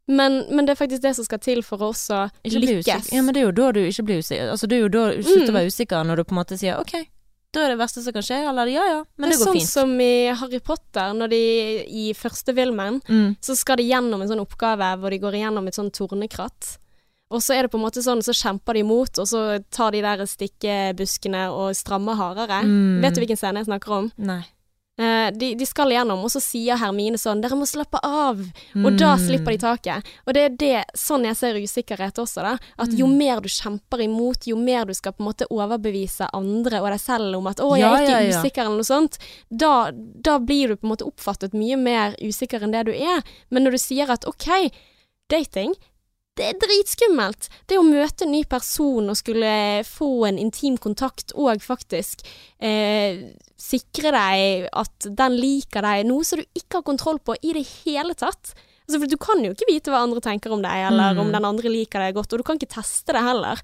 Speaker 2: Men, men det er faktisk det som skal til for å også lykkes.
Speaker 1: Ja, men det er jo da du ikke blir usikker. Altså, det er jo da du slutter å
Speaker 2: Mm.
Speaker 1: være usikker, når du på en måte sier OK, da er det verste som kan skje, eller ja ja, men det,
Speaker 2: det er
Speaker 1: går
Speaker 2: sånn
Speaker 1: fint.
Speaker 2: som i Harry Potter, når de i første filmen
Speaker 1: Mm.
Speaker 2: så skal de gjennom en sånn oppgave hvor de går igjennom et sånn tornekratt. Og så er det på en måte sånn, så kjemper de imot, og så tar de der stikkebuskene og strammer hardere.
Speaker 1: Mm.
Speaker 2: Vet du hvilken scene jeg snakker om?
Speaker 1: Nei.
Speaker 2: Eh, de, de skal igjennom, og så sier Hermine sånn 'Dere må slappe av', og da
Speaker 1: Mm.
Speaker 2: slipper de taket. Og det er det, sånn jeg ser usikkerhet også, da. At jo
Speaker 1: Mm.
Speaker 2: mer du kjemper imot, jo mer du skal på en måte overbevise andre og deg selv om at 'Å, jeg er ikke
Speaker 1: ja, ja.
Speaker 2: usikker', eller noe sånt, da, da blir du på en måte oppfattet mye mer usikker enn det du er. Men når du sier at 'OK, dating', det er dritskummelt. Det å møte en ny person og skulle få en intim kontakt og faktisk eh, sikre deg at den liker deg, noe som du ikke har kontroll på i det hele tatt. Altså, for du kan jo ikke vite hva andre tenker om deg, eller
Speaker 1: Mm.
Speaker 2: om den andre liker deg godt, og du kan ikke teste det heller.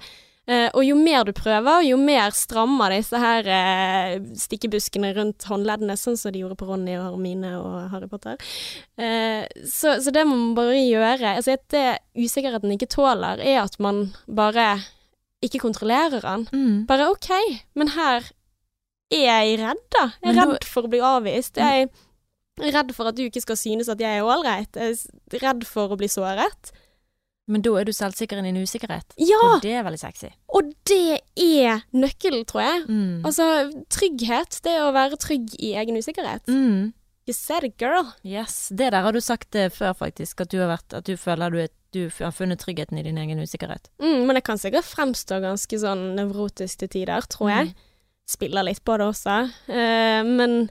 Speaker 2: Eh, og jo mer du prøver, jo mer strammer disse her eh, stikkebuskene rundt håndleddene, sånn som de gjorde på Ronny og Hermine og Harry Potter. Eh, så, så det må man bare gjøre. Altså, det usikkerheten ikke tåler, er at man bare ikke kontrollerer den.
Speaker 1: Mm.
Speaker 2: Bare OK, men her er jeg redd, da. Jeg er redd for å bli avvist. Jeg er redd for at du ikke skal synes at jeg er ålreit. Jeg er redd for å bli såret.
Speaker 1: Men da er du selvsikker i din usikkerhet.
Speaker 2: Ja!
Speaker 1: Og det er veldig sexy.
Speaker 2: Og det er nøkkelen, tror jeg.
Speaker 1: Mm.
Speaker 2: Altså, trygghet, det er å være trygg i egen usikkerhet.
Speaker 1: Mm.
Speaker 2: You said it, girl.
Speaker 1: Yes. Det der har du sagt det før, faktisk. At du har vært At du føler du, er, du har funnet tryggheten i din egen usikkerhet.
Speaker 2: Mm, men jeg kan sikkert fremstå ganske sånn nevrotisk til tider, tror jeg. Spiller litt på det også. Uh, men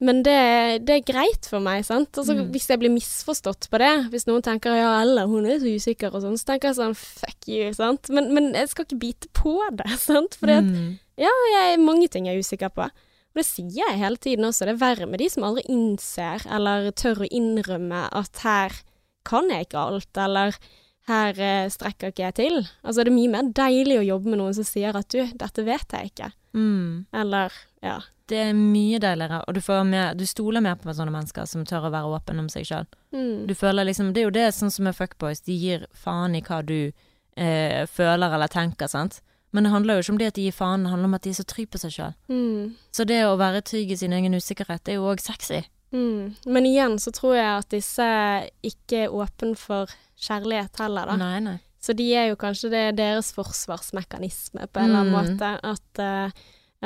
Speaker 2: men det, det er greit for meg, sant. Altså,
Speaker 1: Mm.
Speaker 2: Hvis jeg blir misforstått på det, hvis noen tenker ja, eller hun er så usikker og sånn, så tenker jeg sånn fuck you, sant. Men, men jeg skal ikke bite på det, sant. For
Speaker 1: Mm.
Speaker 2: jeg, mange ting er jeg usikker på. Og det sier jeg hele tiden også. Det er verre med de som aldri innser eller tør å innrømme at her kan jeg ikke alt, eller her eh, strekker ikke jeg til. Altså det er mye mer deilig å jobbe med noen som sier at du, dette vet jeg ikke.
Speaker 1: Mm.
Speaker 2: Eller ja.
Speaker 1: Det er mye deiligere, og du, får mer, du stoler mer på sånne mennesker som tør å være åpen om seg sjøl.
Speaker 2: Mm.
Speaker 1: Du føler liksom Det er jo det sånn som med fuckboys, de gir faen i hva du eh, føler eller tenker, sant. Men det handler jo ikke om det at de gir faen, det handler om at de er så trygge på seg sjøl.
Speaker 2: Mm.
Speaker 1: Så det å være trygg i sin egen usikkerhet, det er jo òg sexy.
Speaker 2: Mm. Men igjen så tror jeg at disse ikke er åpne for kjærlighet heller, da.
Speaker 1: Nei, nei.
Speaker 2: Så de er jo kanskje det er deres forsvarsmekanisme på en eller annen
Speaker 1: Mm.
Speaker 2: måte. At uh,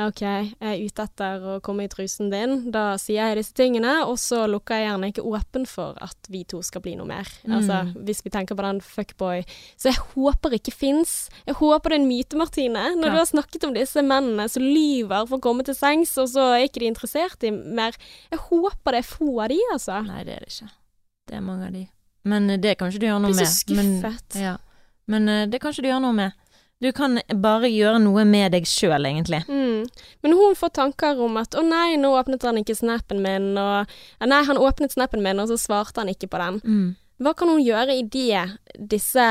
Speaker 2: OK, jeg er ute etter å komme i trusen din, da sier jeg disse tingene, og så lukker jeg gjerne ikke åpen for at vi to skal bli noe mer.
Speaker 1: Mm.
Speaker 2: Altså, hvis vi tenker på den fuckboy. Så jeg håper ikke fins. Jeg håper det er en myte, Martine. Når
Speaker 1: Ja.
Speaker 2: du har snakket om disse mennene som lyver for å komme til sengs, og så er ikke de interessert i mer. Jeg håper det er få av de, altså.
Speaker 1: Nei, det er det ikke. Det er mange av de. Men eh, det kan ikke du gjøre noe med.
Speaker 2: blir så
Speaker 1: Men,
Speaker 2: skuffet.
Speaker 1: ja. Men eh, det kan ikke du gjøre noe med. Du kan bare gjøre noe med deg sjøl, egentlig.
Speaker 2: Mm. Men hun får tanker om at 'å nei, nå åpnet han ikke snappen min', og 'nei, han åpnet snappen min, og så svarte han ikke på den'.
Speaker 1: Mm.
Speaker 2: Hva kan hun gjøre i det disse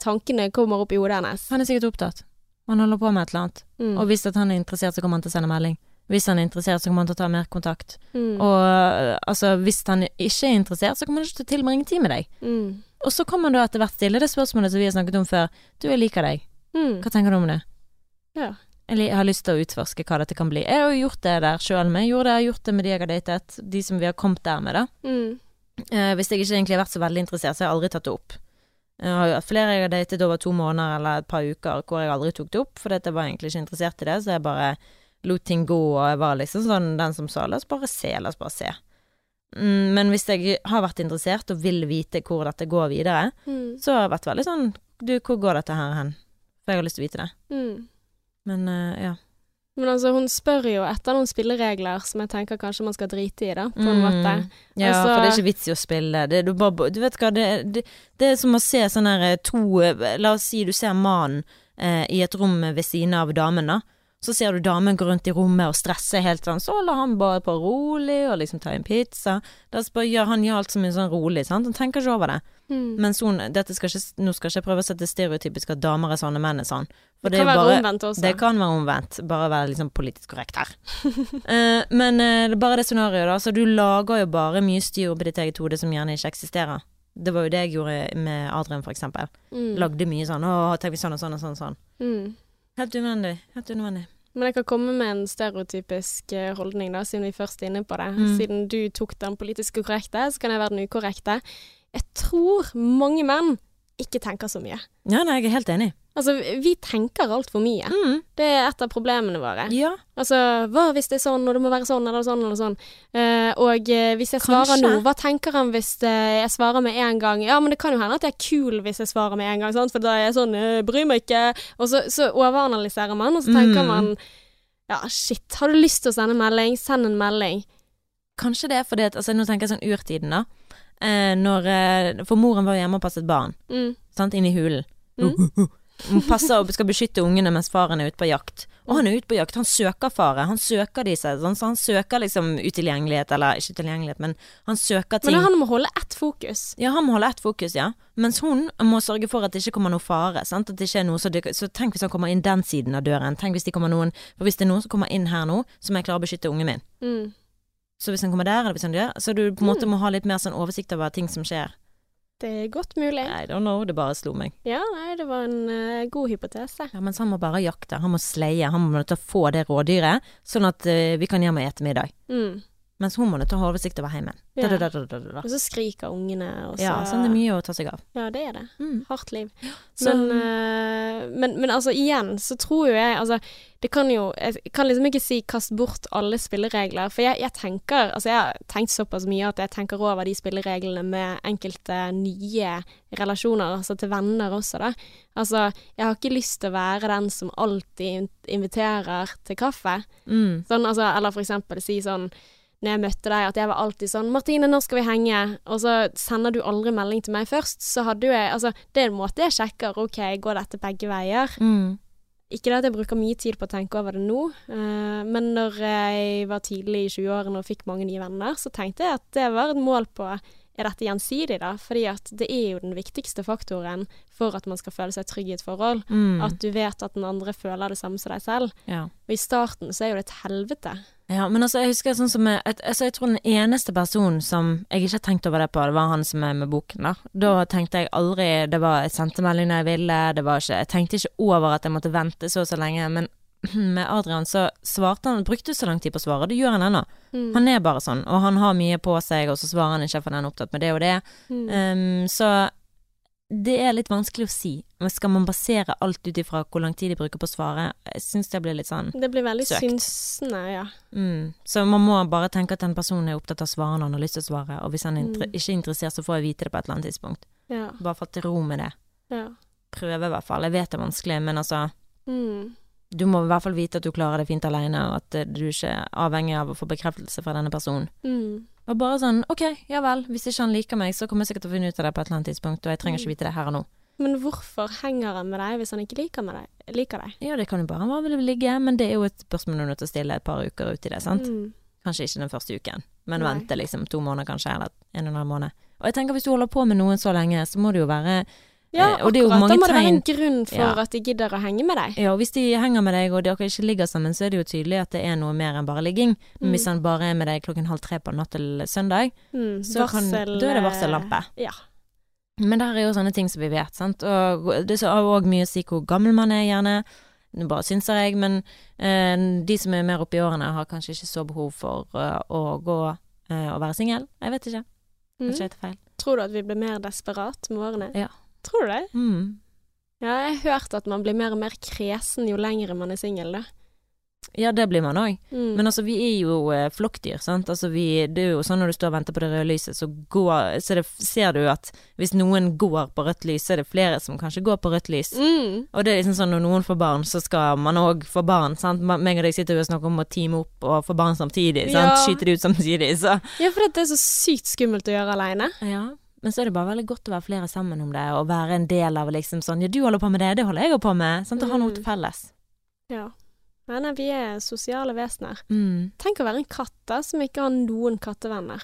Speaker 2: tankene kommer opp i hodet hennes?
Speaker 1: Han er sikkert opptatt. Han holder på med et eller annet.
Speaker 2: Mm.
Speaker 1: Og hvis han er interessert, så kommer han til å sende melding. Hvis han er interessert, så kommer han til å ta mer kontakt.
Speaker 2: Mm.
Speaker 1: Og øh, altså, hvis han ikke er interessert, så kommer han ikke til å tilbringe tid med deg. Og så kommer man da etter hvert stille det spørsmålet som vi har snakket om før. Du, jeg liker deg.
Speaker 2: Mm.
Speaker 1: Hva tenker du om det?
Speaker 2: Ja.
Speaker 1: Jeg har lyst til å utforske hva dette kan bli. Jeg har jo gjort det der sjøl med. Gjorde det, jeg har gjort det med de jeg har datet. De som vi har kommet der med, da.
Speaker 2: Mm.
Speaker 1: Eh, hvis jeg ikke egentlig har vært så veldig interessert, så har jeg aldri tatt det opp. Jeg har jo hatt flere jeg har datet over to måneder eller et par uker hvor jeg aldri tok det opp, fordi jeg var egentlig ikke interessert i det, så jeg bare lot ting gå, og jeg var liksom sånn den som sa la oss bare se, la oss bare se. Mm, men hvis jeg har vært interessert og vil vite hvor dette går videre,
Speaker 2: Mm.
Speaker 1: så har jeg vært veldig sånn du, hvor går dette her hen? For jeg har lyst til å vite det.
Speaker 2: Mm.
Speaker 1: Men uh, ja.
Speaker 2: Men altså, hun spør jo etter noen spilleregler som jeg tenker kanskje man skal drite i, da, på en
Speaker 1: Mm.
Speaker 2: måte.
Speaker 1: Ja,
Speaker 2: Altså-
Speaker 1: for det er ikke vits i å spille. Det, du, bare, du vet hva, det, det, det er som å se sånn her to eh, La oss si du ser mannen eh, i et rom ved siden av damen, da. Så ser du damen gå rundt i rommet og stresse helt sånn, så holder han bare på rolig og liksom tar en pizza. Da spør, gjør han gjør alt så mye sånn rolig, sant. Han tenker ikke over det.
Speaker 2: Mm.
Speaker 1: Mens hun, skal ikke, nå skal ikke prøve å sette stereotypisk at damer er sånn og menn er sånn. For
Speaker 2: Det
Speaker 1: det
Speaker 2: kan være
Speaker 1: bare-
Speaker 2: omvendt også.
Speaker 1: Det kan være omvendt, bare være liksom politisk korrekt her. uh, men uh, bare det scenarioet, da. Så du lager jo bare mye styr oppi ditt eget hode som gjerne ikke eksisterer. Det var jo det jeg gjorde med Adrian, for eksempel.
Speaker 2: Mm.
Speaker 1: Lagde mye sånn 'Å, tenk hvis sånn og sånn og sånn og sånn'.
Speaker 2: Mm.
Speaker 1: Helt unødvendig. Helt unødvendig.
Speaker 2: Men jeg kan komme med en stereotypisk eh, holdning, da, siden vi først er inne på det.
Speaker 1: Mm.
Speaker 2: Siden du tok den politiske korrekte, så kan jeg være den ukorrekte. Jeg tror mange menn ikke tenker så mye.
Speaker 1: Ja, nei, jeg er helt enig.
Speaker 2: Altså, vi tenker altfor mye.
Speaker 1: Mm.
Speaker 2: Det er et av problemene våre.
Speaker 1: Ja.
Speaker 2: Altså, hva hvis det er sånn, og det må være sånn, eller sånn, eller sånn. Uh, og eh, hvis jeg svarer
Speaker 1: Kanskje.
Speaker 2: nå, hva tenker han hvis eh, jeg svarer med en gang? Ja, men det kan jo hende at jeg er kul hvis jeg svarer med en gang, sant? for da er jeg sånn, bryr meg ikke. Og så, så overanalyserer man, og så tenker
Speaker 1: Mm.
Speaker 2: man, ja, shit, har du lyst til å sende melding? Send en melding.
Speaker 1: Kanskje det er fordi at altså, Nå tenker jeg sånn urtiden, da. Eh, når, eh, for moren var hjemme og passet barn,
Speaker 2: Mm.
Speaker 1: sant, inne i hulen.
Speaker 2: Mm.
Speaker 1: Hun passer og skal beskytte ungene mens faren er ute på jakt. Og han er ute på jakt, han søker fare. Han søker seg, sånn, så han søker liksom utilgjengelighet, eller ikke tilgjengelighet, men han søker ting.
Speaker 2: Men han må holde ett fokus.
Speaker 1: Ja, han må holde ett fokus, ja. Mens hun må sørge for at det ikke kommer noe fare. Sant? At det ikke er noe, så, det, så tenk hvis han kommer inn den siden av døren. Tenk hvis de kommer noen For hvis det er noen som kommer inn her nå, så må jeg klare å beskytte ungen min.
Speaker 2: Mm.
Speaker 1: Så hvis han kommer der, eller hvis han gjør så du på en måte må ha litt mer sånn oversikt over ting som skjer.
Speaker 2: Det er godt mulig.
Speaker 1: I don't know, det bare slo meg.
Speaker 2: Ja, nei, det var en uh, god hypotese.
Speaker 1: Ja, mens han må bare jakte, han må sleie, han må få det rådyret, sånn at uh, vi kan hjem og ete middag.
Speaker 2: Mm.
Speaker 1: Mens til å oversikt over heimen.
Speaker 2: Ja.
Speaker 1: Da, da, da.
Speaker 2: Og så skriker ungene, og så
Speaker 1: Ja, sånn det er mye å ta seg av.
Speaker 2: Ja, det er det.
Speaker 1: Mm.
Speaker 2: Hardt liv.
Speaker 1: Så,
Speaker 2: Men, eh, men, men altså, igjen så tror jo jeg Altså, det kan jo Jeg kan liksom ikke si kast bort alle spilleregler, for jeg, jeg tenker Altså, jeg har tenkt såpass mye at jeg tenker over de spillereglene med enkelte nye relasjoner, altså til venner også, da. Altså, jeg har ikke lyst til å være den som alltid inviterer til kaffe.
Speaker 1: mm,
Speaker 2: Sånn, altså, eller for eksempel si sånn når jeg møtte deg, at jeg var alltid sånn 'Martine, når skal vi henge?' Og så sender du aldri melding til meg først. Så hadde jo jeg Altså, det er en måte jeg sjekker OK, går dette begge veier?
Speaker 1: mm,
Speaker 2: Ikke det at jeg bruker mye tid på å tenke over det nå, uh, men når jeg var tidlig i 20-årene og fikk mange nye venner, så tenkte jeg at det var et mål på er dette gjensidig, da? Fordi at det er jo den viktigste faktoren for at man skal føle seg trygg i et forhold.
Speaker 1: mm.
Speaker 2: At du vet at den andre føler det samme som deg selv.
Speaker 1: ja.
Speaker 2: Og i starten så er jo det et helvete.
Speaker 1: Ja, men altså, jeg husker sånn som jeg, altså, jeg tror den eneste personen som jeg ikke har tenkt over det på, det var han som er med boken, da. Da tenkte jeg aldri Det var Jeg sendte melding når jeg ville, det var ikke Jeg tenkte ikke over at jeg måtte vente så og så lenge, men med Adrian så svarte han Brukte så lang tid på å svare, det gjør han ennå.
Speaker 2: Mm.
Speaker 1: Han er bare sånn, og han har mye på seg, og så svarer han ikke for han er opptatt med det og det.
Speaker 2: Mm.
Speaker 1: Um, så det er litt vanskelig å si. Skal man basere alt ut ifra hvor lang tid de bruker på å svare? Jeg syns det blir litt sånn søkt.
Speaker 2: Det blir veldig
Speaker 1: Søkt.
Speaker 2: synsende, ja.
Speaker 1: Mm. Så man må bare tenke at den personen er opptatt av å svare når han har lyst til å svare, og hvis han
Speaker 2: Mm.
Speaker 1: ikke er interessert, så får jeg vite det på et eller annet tidspunkt.
Speaker 2: Ja.
Speaker 1: Bare fatte til ro med det.
Speaker 2: ja.
Speaker 1: Prøve i hvert fall. Jeg vet det er vanskelig, men altså
Speaker 2: Mm.
Speaker 1: Du må i hvert fall vite at du klarer det fint alene, og at eh, du ikke er avhengig av å få bekreftelse fra denne personen.
Speaker 2: Mm.
Speaker 1: Og bare sånn OK, ja vel, hvis ikke han liker meg, så kommer jeg sikkert til å finne ut av det på et eller annet tidspunkt, og jeg trenger ikke vite det her og nå.
Speaker 2: Men hvorfor henger han med deg hvis han ikke liker, deg, liker deg?
Speaker 1: Ja, det kan jo bare være vil ligge, men det er jo et spørsmål du er nødt til å stille et par uker ut i det, sant?
Speaker 2: Mm.
Speaker 1: Kanskje ikke den første uken, men
Speaker 2: Nei.
Speaker 1: vente liksom to måneder kanskje, eller en og en halv måned. Og jeg tenker hvis du holder på med noen så lenge, så må det jo være
Speaker 2: Ja,
Speaker 1: Eh, og det er jo
Speaker 2: akkurat.
Speaker 1: mange
Speaker 2: da må det være en grunn for
Speaker 1: Ja.
Speaker 2: at de gidder å henge med deg.
Speaker 1: Ja, og hvis de henger med deg og dere ikke ligger sammen, så er det jo tydelig at det er noe mer enn bare ligging. Men hvis
Speaker 2: Mm.
Speaker 1: han bare er med deg klokken halv tre på natt til søndag,
Speaker 2: Mm.
Speaker 1: så kan, da er det varsellampe.
Speaker 2: Ja.
Speaker 1: Men det her er jo sånne ting som vi vet, sant. Og det har òg mye å si hvor gammel man er, gjerne. Nå bare synser jeg, men eh, de som er mer oppe i årene, har kanskje ikke så behov for uh, å gå uh, og være singel. Jeg vet ikke.
Speaker 2: Mm.
Speaker 1: Kanskje jeg tar feil.
Speaker 2: Tror du at vi blir mer desperat med årene?
Speaker 1: Ja.
Speaker 2: Tror du det?
Speaker 1: Mm.
Speaker 2: Ja, jeg har hørt at man blir mer og mer kresen jo lengre man er singel, da.
Speaker 1: Ja, det blir man òg.
Speaker 2: Mm.
Speaker 1: Men altså, vi er jo eh, flokkdyr, sant. Altså, vi, det er jo sånn når du står og venter på det røde lyset, så, går, så det, ser du at hvis noen går på rødt lys, så er det flere som kanskje går på rødt lys.
Speaker 2: Mm.
Speaker 1: Og det er liksom sånn når noen får barn, så skal man òg få barn, sant. Meg og deg sitter jo og snakker om å teame opp og få barn samtidig, sant.
Speaker 2: Ja.
Speaker 1: Skyte det ut samtidig, så
Speaker 2: Ja, for det er så sykt skummelt å gjøre aleine.
Speaker 1: Ja. Men så er det bare veldig godt å være flere sammen om det, og være en del av liksom sånn Ja, du holder på med det, det holder jeg òg på med. Sant. Å ha noe
Speaker 2: Mm.
Speaker 1: til felles.
Speaker 2: Ja. Nei, nei, vi er sosiale vesener.
Speaker 1: Mm.
Speaker 2: Tenk å være en katt da, som ikke har noen kattevenner.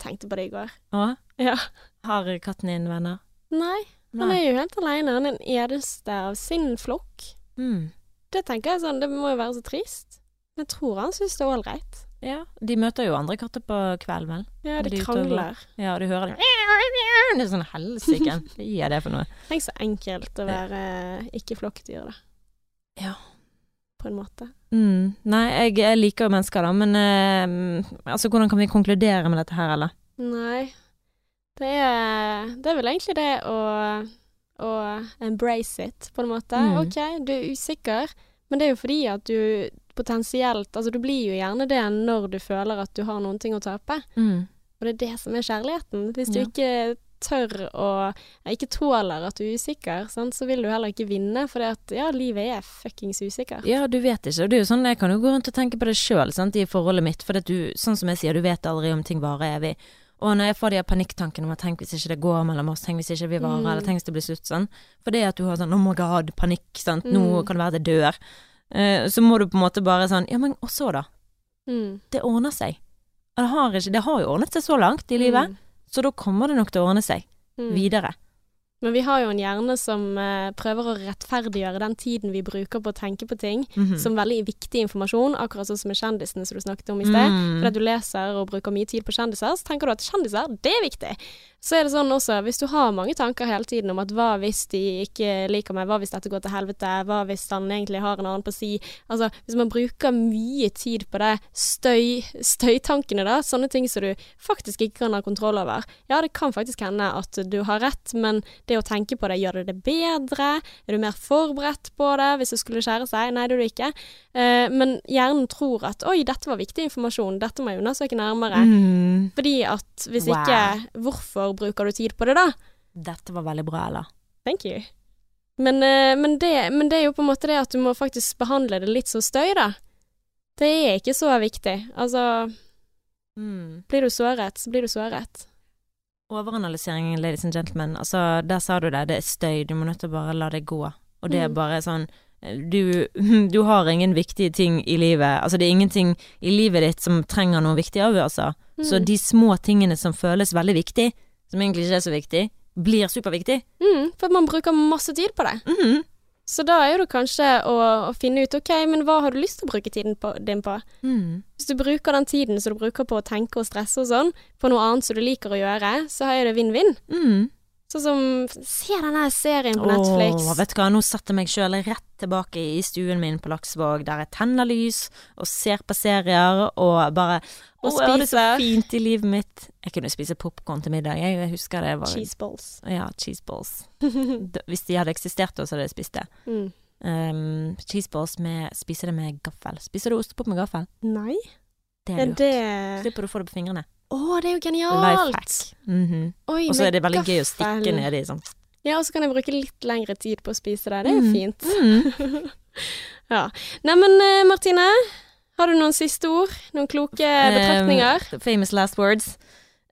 Speaker 2: Tenkte på det i går.
Speaker 1: Å?
Speaker 2: Ja.
Speaker 1: har katten din venner?
Speaker 2: Nei, han
Speaker 1: Nei.
Speaker 2: er jo helt alene. Han er den eneste av sin flokk.
Speaker 1: Mm.
Speaker 2: Det tenker jeg sånn, det må jo være så trist. Men jeg tror han syns det er ålreit.
Speaker 1: Ja, de møter jo andre katter på kvelden, vel.
Speaker 2: Ja, de
Speaker 1: De krangler. og Ja, du hører det. Det er sånn helsike. Hva er det for noe?
Speaker 2: Tenk så enkelt å være eh, ikke flokkdyr, da.
Speaker 1: Ja.
Speaker 2: På en måte.
Speaker 1: Mm. Nei, jeg, jeg liker jo mennesker, da, men eh, altså, hvordan kan vi konkludere med dette her, eller?
Speaker 2: Nei. Det er, det er vel egentlig det å, å embrace it, på en måte.
Speaker 1: Mm.
Speaker 2: OK, du er usikker, men det er jo fordi at du potensielt Altså, du blir jo gjerne det når du føler at du har noen ting å tape.
Speaker 1: Mm.
Speaker 2: Og det er det som er kjærligheten. Hvis du
Speaker 1: Ja.
Speaker 2: ikke tør og Ikke tåler at du er usikker, sant, så vil du heller ikke vinne, for ja, livet er fuckings usikkert.
Speaker 1: Ja, du vet ikke. Og det er jo sånn, jeg kan jo gå rundt og tenke på det sjøl, i forholdet mitt. For du, sånn som jeg sier, du vet aldri om ting varer evig. Og når jeg får de panikktankene om at tenk hvis ikke det går mellom oss, tenk hvis ikke vi varer,
Speaker 2: Mm.
Speaker 1: eller tenk hvis det blir slutt sånn. For det at du har sånn oh my god, panikk, sant, nå
Speaker 2: Mm.
Speaker 1: kan det være det dør. Eh, så må du på en måte bare sånn, ja men og så da?
Speaker 2: Mm.
Speaker 1: Det ordner seg. Det har, ikke, det har jo ordnet seg så langt i livet,
Speaker 2: Mm.
Speaker 1: så da kommer det nok til å ordne seg
Speaker 2: Mm.
Speaker 1: videre.
Speaker 2: Men vi har jo en hjerne som eh, prøver å rettferdiggjøre den tiden vi bruker på å tenke på ting,
Speaker 1: Mhm.
Speaker 2: som veldig viktig informasjon, akkurat sånn som med kjendisene som du snakket om i sted.
Speaker 1: Mm.
Speaker 2: Fordi du leser og bruker mye tid på kjendiser, så tenker du at kjendiser, det er viktig. Så er det sånn også, hvis du har mange tanker hele tiden om at hva hvis de ikke liker meg, hva hvis dette går til helvete, hva hvis han egentlig har en annen på si Altså, hvis man bruker mye tid på det, støy, støytankene da, sånne ting som du faktisk ikke kan ha kontroll over. Ja, det kan faktisk hende at du har rett, men det å tenke på det, gjør det det bedre? Er du mer forberedt på det hvis det skulle skjære seg? Nei, det er du ikke. Eh, men hjernen tror at oi, dette var viktig informasjon, dette må jeg undersøke nærmere.
Speaker 1: Mm.
Speaker 2: Fordi at hvis
Speaker 1: Wow.
Speaker 2: ikke, hvorfor bruker du tid på det da?
Speaker 1: Dette var veldig bra, Ella.
Speaker 2: Thank you. Men, eh, men, det, men det er jo på en måte det at du må faktisk behandle det litt som støy, da. Det er ikke så viktig. Altså,
Speaker 1: Mm.
Speaker 2: blir du såret, så blir du såret.
Speaker 1: Overanalysering, ladies and gentlemen. Altså, der sa du det. Det er støy. Du må nødt til å bare la det gå. Og det er
Speaker 2: Mm.
Speaker 1: bare sånn du, du har ingen viktige ting i livet. Altså, det er ingenting i livet ditt som trenger noen viktige avgjørelser. Så
Speaker 2: Mm.
Speaker 1: de små tingene som føles veldig viktig, som egentlig ikke er så viktig, blir superviktig.
Speaker 2: Mm, for man bruker masse tid på det.
Speaker 1: Mhm.
Speaker 2: Så da er det kanskje å, å finne ut ok, men hva har du lyst til å bruke tiden på, din på?
Speaker 1: Mm.
Speaker 2: Hvis du bruker den tiden som du bruker på å tenke og stresse og sånn, på noe annet som du liker å gjøre, så er det vinn-vinn.
Speaker 1: Mm.
Speaker 2: Sånn som Se denne serien på Netflix.
Speaker 1: Åh, vet du hva, nå setter jeg meg sjøl rett tilbake i stuen min på Laksvåg, der jeg tenner lys og ser på serier og bare
Speaker 2: Og
Speaker 1: jeg det så fint i livet mitt. Jeg kunne spise popkorn til middag. Jeg husker det var
Speaker 2: Cheese balls.
Speaker 1: Ja, cheese balls. Hvis de hadde eksistert da, så hadde jeg spist det.
Speaker 2: mm.
Speaker 1: Um, cheese balls med Spiser det med gaffel. Spiser du ostepop med gaffel?
Speaker 2: Nei,
Speaker 1: Det
Speaker 2: er
Speaker 1: lurt.
Speaker 2: det
Speaker 1: Slipper du å få det på fingrene.
Speaker 2: Å, det er jo genialt!
Speaker 1: Mhm.
Speaker 2: Oi,
Speaker 1: Og så er det veldig gøy å stikke nedi sånn.
Speaker 2: Ja, og så kan jeg bruke litt lengre tid på å spise det. Det er jo
Speaker 1: Mhm.
Speaker 2: fint.
Speaker 1: Mm.
Speaker 2: Ja. Neimen, eh, Martine. Har du noen siste ord? Noen kloke betraktninger?
Speaker 1: Um, famous last words.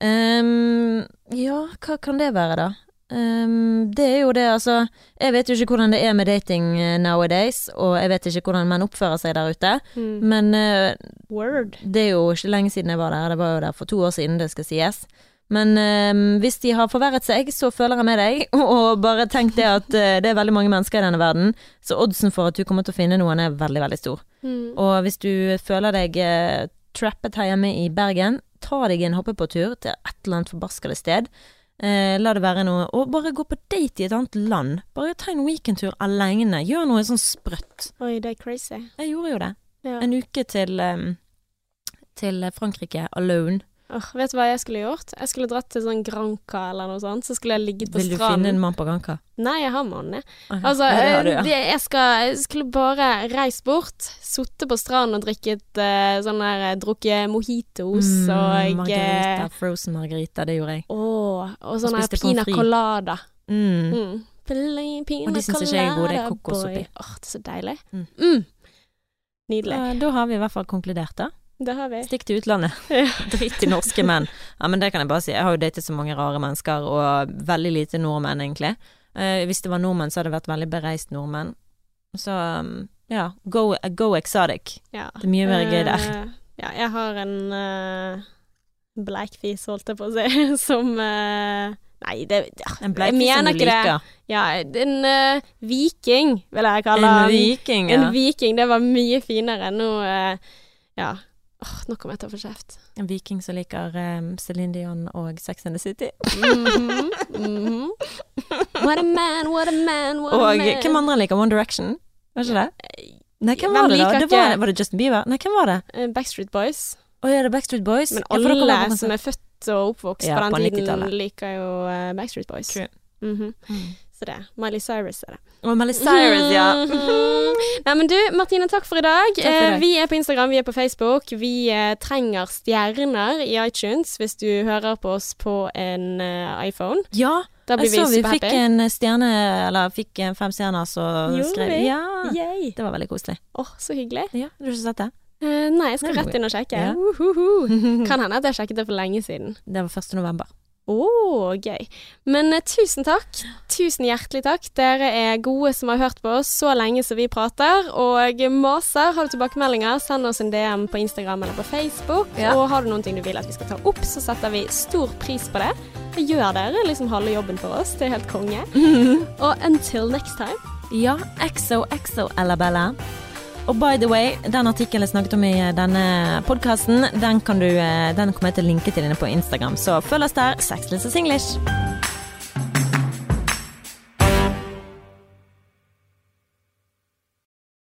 Speaker 1: Um, ja, hva kan det være, da? Um, det er jo det, altså Jeg vet jo ikke hvordan det er med dating eh, nowadays, og jeg vet ikke hvordan menn oppfører seg der ute,
Speaker 2: Mm.
Speaker 1: men uh,
Speaker 2: Word.
Speaker 1: det er jo ikke lenge siden jeg var der. Det var jo der for to år siden, det skal sies. Men um, hvis de har forverret seg, så føler jeg med deg, og bare tenk det at eh, det er veldig mange mennesker i denne verden, så oddsen for at du kommer til å finne noen er veldig, veldig stor.
Speaker 2: Mm.
Speaker 1: Og hvis du føler deg eh, trappet her hjemme i Bergen, ta deg en hoppetur til et eller annet forbaskede sted. Eh, la det være noe Og bare gå på date i et annet land. Bare ta en weekendtur alene. Gjør noe sånn sprøtt.
Speaker 2: Oi, det er crazy.
Speaker 1: Jeg gjorde jo det.
Speaker 2: Ja.
Speaker 1: En uke til, um, til Frankrike alone.
Speaker 2: Åh, vet du hva jeg skulle gjort? Jeg skulle dratt til sånn Granca eller noe sånt. Så skulle jeg ligget på
Speaker 1: Vil du
Speaker 2: stranden.
Speaker 1: finne en mann på Granca?
Speaker 2: Nei, jeg har mannen, jeg.
Speaker 1: Okay.
Speaker 2: Altså,
Speaker 1: Ja, det
Speaker 2: eh,
Speaker 1: ja.
Speaker 2: det, jeg, skal, jeg skulle bare reist bort, sittet på stranden og drikket uh, sånn der eh, Drukket mojitos
Speaker 1: Mm,
Speaker 2: og
Speaker 1: margarita, frozen margarita, det gjorde jeg.
Speaker 2: Åh, og sånn
Speaker 1: der
Speaker 2: pina colada.
Speaker 1: Mm.
Speaker 2: Mm. Pina
Speaker 1: Og de syns ikke jeg er gode, det er kokos oppi.
Speaker 2: Åh, det er så deilig.
Speaker 1: Mm.
Speaker 2: Mm. Nydelig.
Speaker 1: Da, da har vi i hvert fall konkludert, da.
Speaker 2: Det har vi.
Speaker 1: Stikk til utlandet.
Speaker 2: Ja.
Speaker 1: Drit i norske menn. Ja, men det kan jeg bare si. Jeg har jo datet så mange rare mennesker, og veldig lite nordmenn, egentlig. Eh, hvis det var nordmenn, så hadde det vært veldig bereist nordmenn. Så um, Ja, go, go exotic.
Speaker 2: Ja.
Speaker 1: Det er mye mer gøy der.
Speaker 2: Uh, ja, jeg har en uh, blackfis, holdt jeg på å si, som uh, Nei, det ja,
Speaker 1: En blackfis som du
Speaker 2: liker? det. Ja, en uh, viking, vil jeg kalle
Speaker 1: En
Speaker 2: han.
Speaker 1: viking, ja.
Speaker 2: En viking, det var mye finere. Nå eh, Ja. Åh, nå kommer jeg til å få kjeft.
Speaker 1: En viking som liker um, Celine Dion og Sex and the City.
Speaker 2: Mhm, mhm. What a man, what a man, what a man.
Speaker 1: Og hvem andre liker One Direction? Var ikke det? Nei, hvem var det da? Det var, var det Justin Bieber? Nei, hvem var det?
Speaker 2: Eh, Backstreet Boys.
Speaker 1: Å ja, det er Backstreet Boys.
Speaker 2: Men
Speaker 1: for
Speaker 2: alle
Speaker 1: ja,
Speaker 2: som er født og oppvokst
Speaker 1: Ja,
Speaker 2: på den
Speaker 1: på
Speaker 2: tiden, liker jo eh, Backstreet Boys.
Speaker 1: True.
Speaker 2: Mm
Speaker 1: Mm.
Speaker 2: Så det. Miley Cyrus er det.
Speaker 1: Og Miley Cyrus, ja.
Speaker 2: Mhm. Nei, men du, Martine, takk for i dag.
Speaker 1: For.
Speaker 2: Eh, vi er på Instagram, vi er på Facebook. Vi eh, trenger stjerner i iTunes hvis du hører på oss på en eh, iPhone.
Speaker 1: Ja,
Speaker 2: Da blir
Speaker 1: jeg så vi fikk en stjerne, eller fikk en fem stjerner, så
Speaker 2: Gjorde
Speaker 1: skrev
Speaker 2: vi?
Speaker 1: Ja.
Speaker 2: Yay.
Speaker 1: Det var veldig koselig.
Speaker 2: Åh, så hyggelig.
Speaker 1: Ja, du har ikke sett det?
Speaker 2: Uh, nei, jeg skal
Speaker 1: Nei,
Speaker 2: rett inn og sjekke.
Speaker 1: ja.
Speaker 2: Uhuhu. Kan hende at jeg sjekket det for lenge siden.
Speaker 1: Det var 1. november.
Speaker 2: Å, gøy. Men eh, tusen takk. Tusen hjertelig takk. Dere er gode som har hørt på oss så lenge som vi prater, og maser. Har du tilbakemeldinger, send oss en DM på Instagram eller på Facebook.
Speaker 1: Ja.
Speaker 2: Og har du noen ting du vil at vi skal ta opp, så setter vi stor pris på det. Det gjør dere liksom halve jobben for oss. Det er helt konge. Og until next time.
Speaker 1: Ja, XOXO Ellabella. Og by the way, den artikkelen jeg snakket om i denne podkasten, den, eh, den kommer jeg til å linke til inne på Instagram. Så følg oss der. Sexless og Singlish.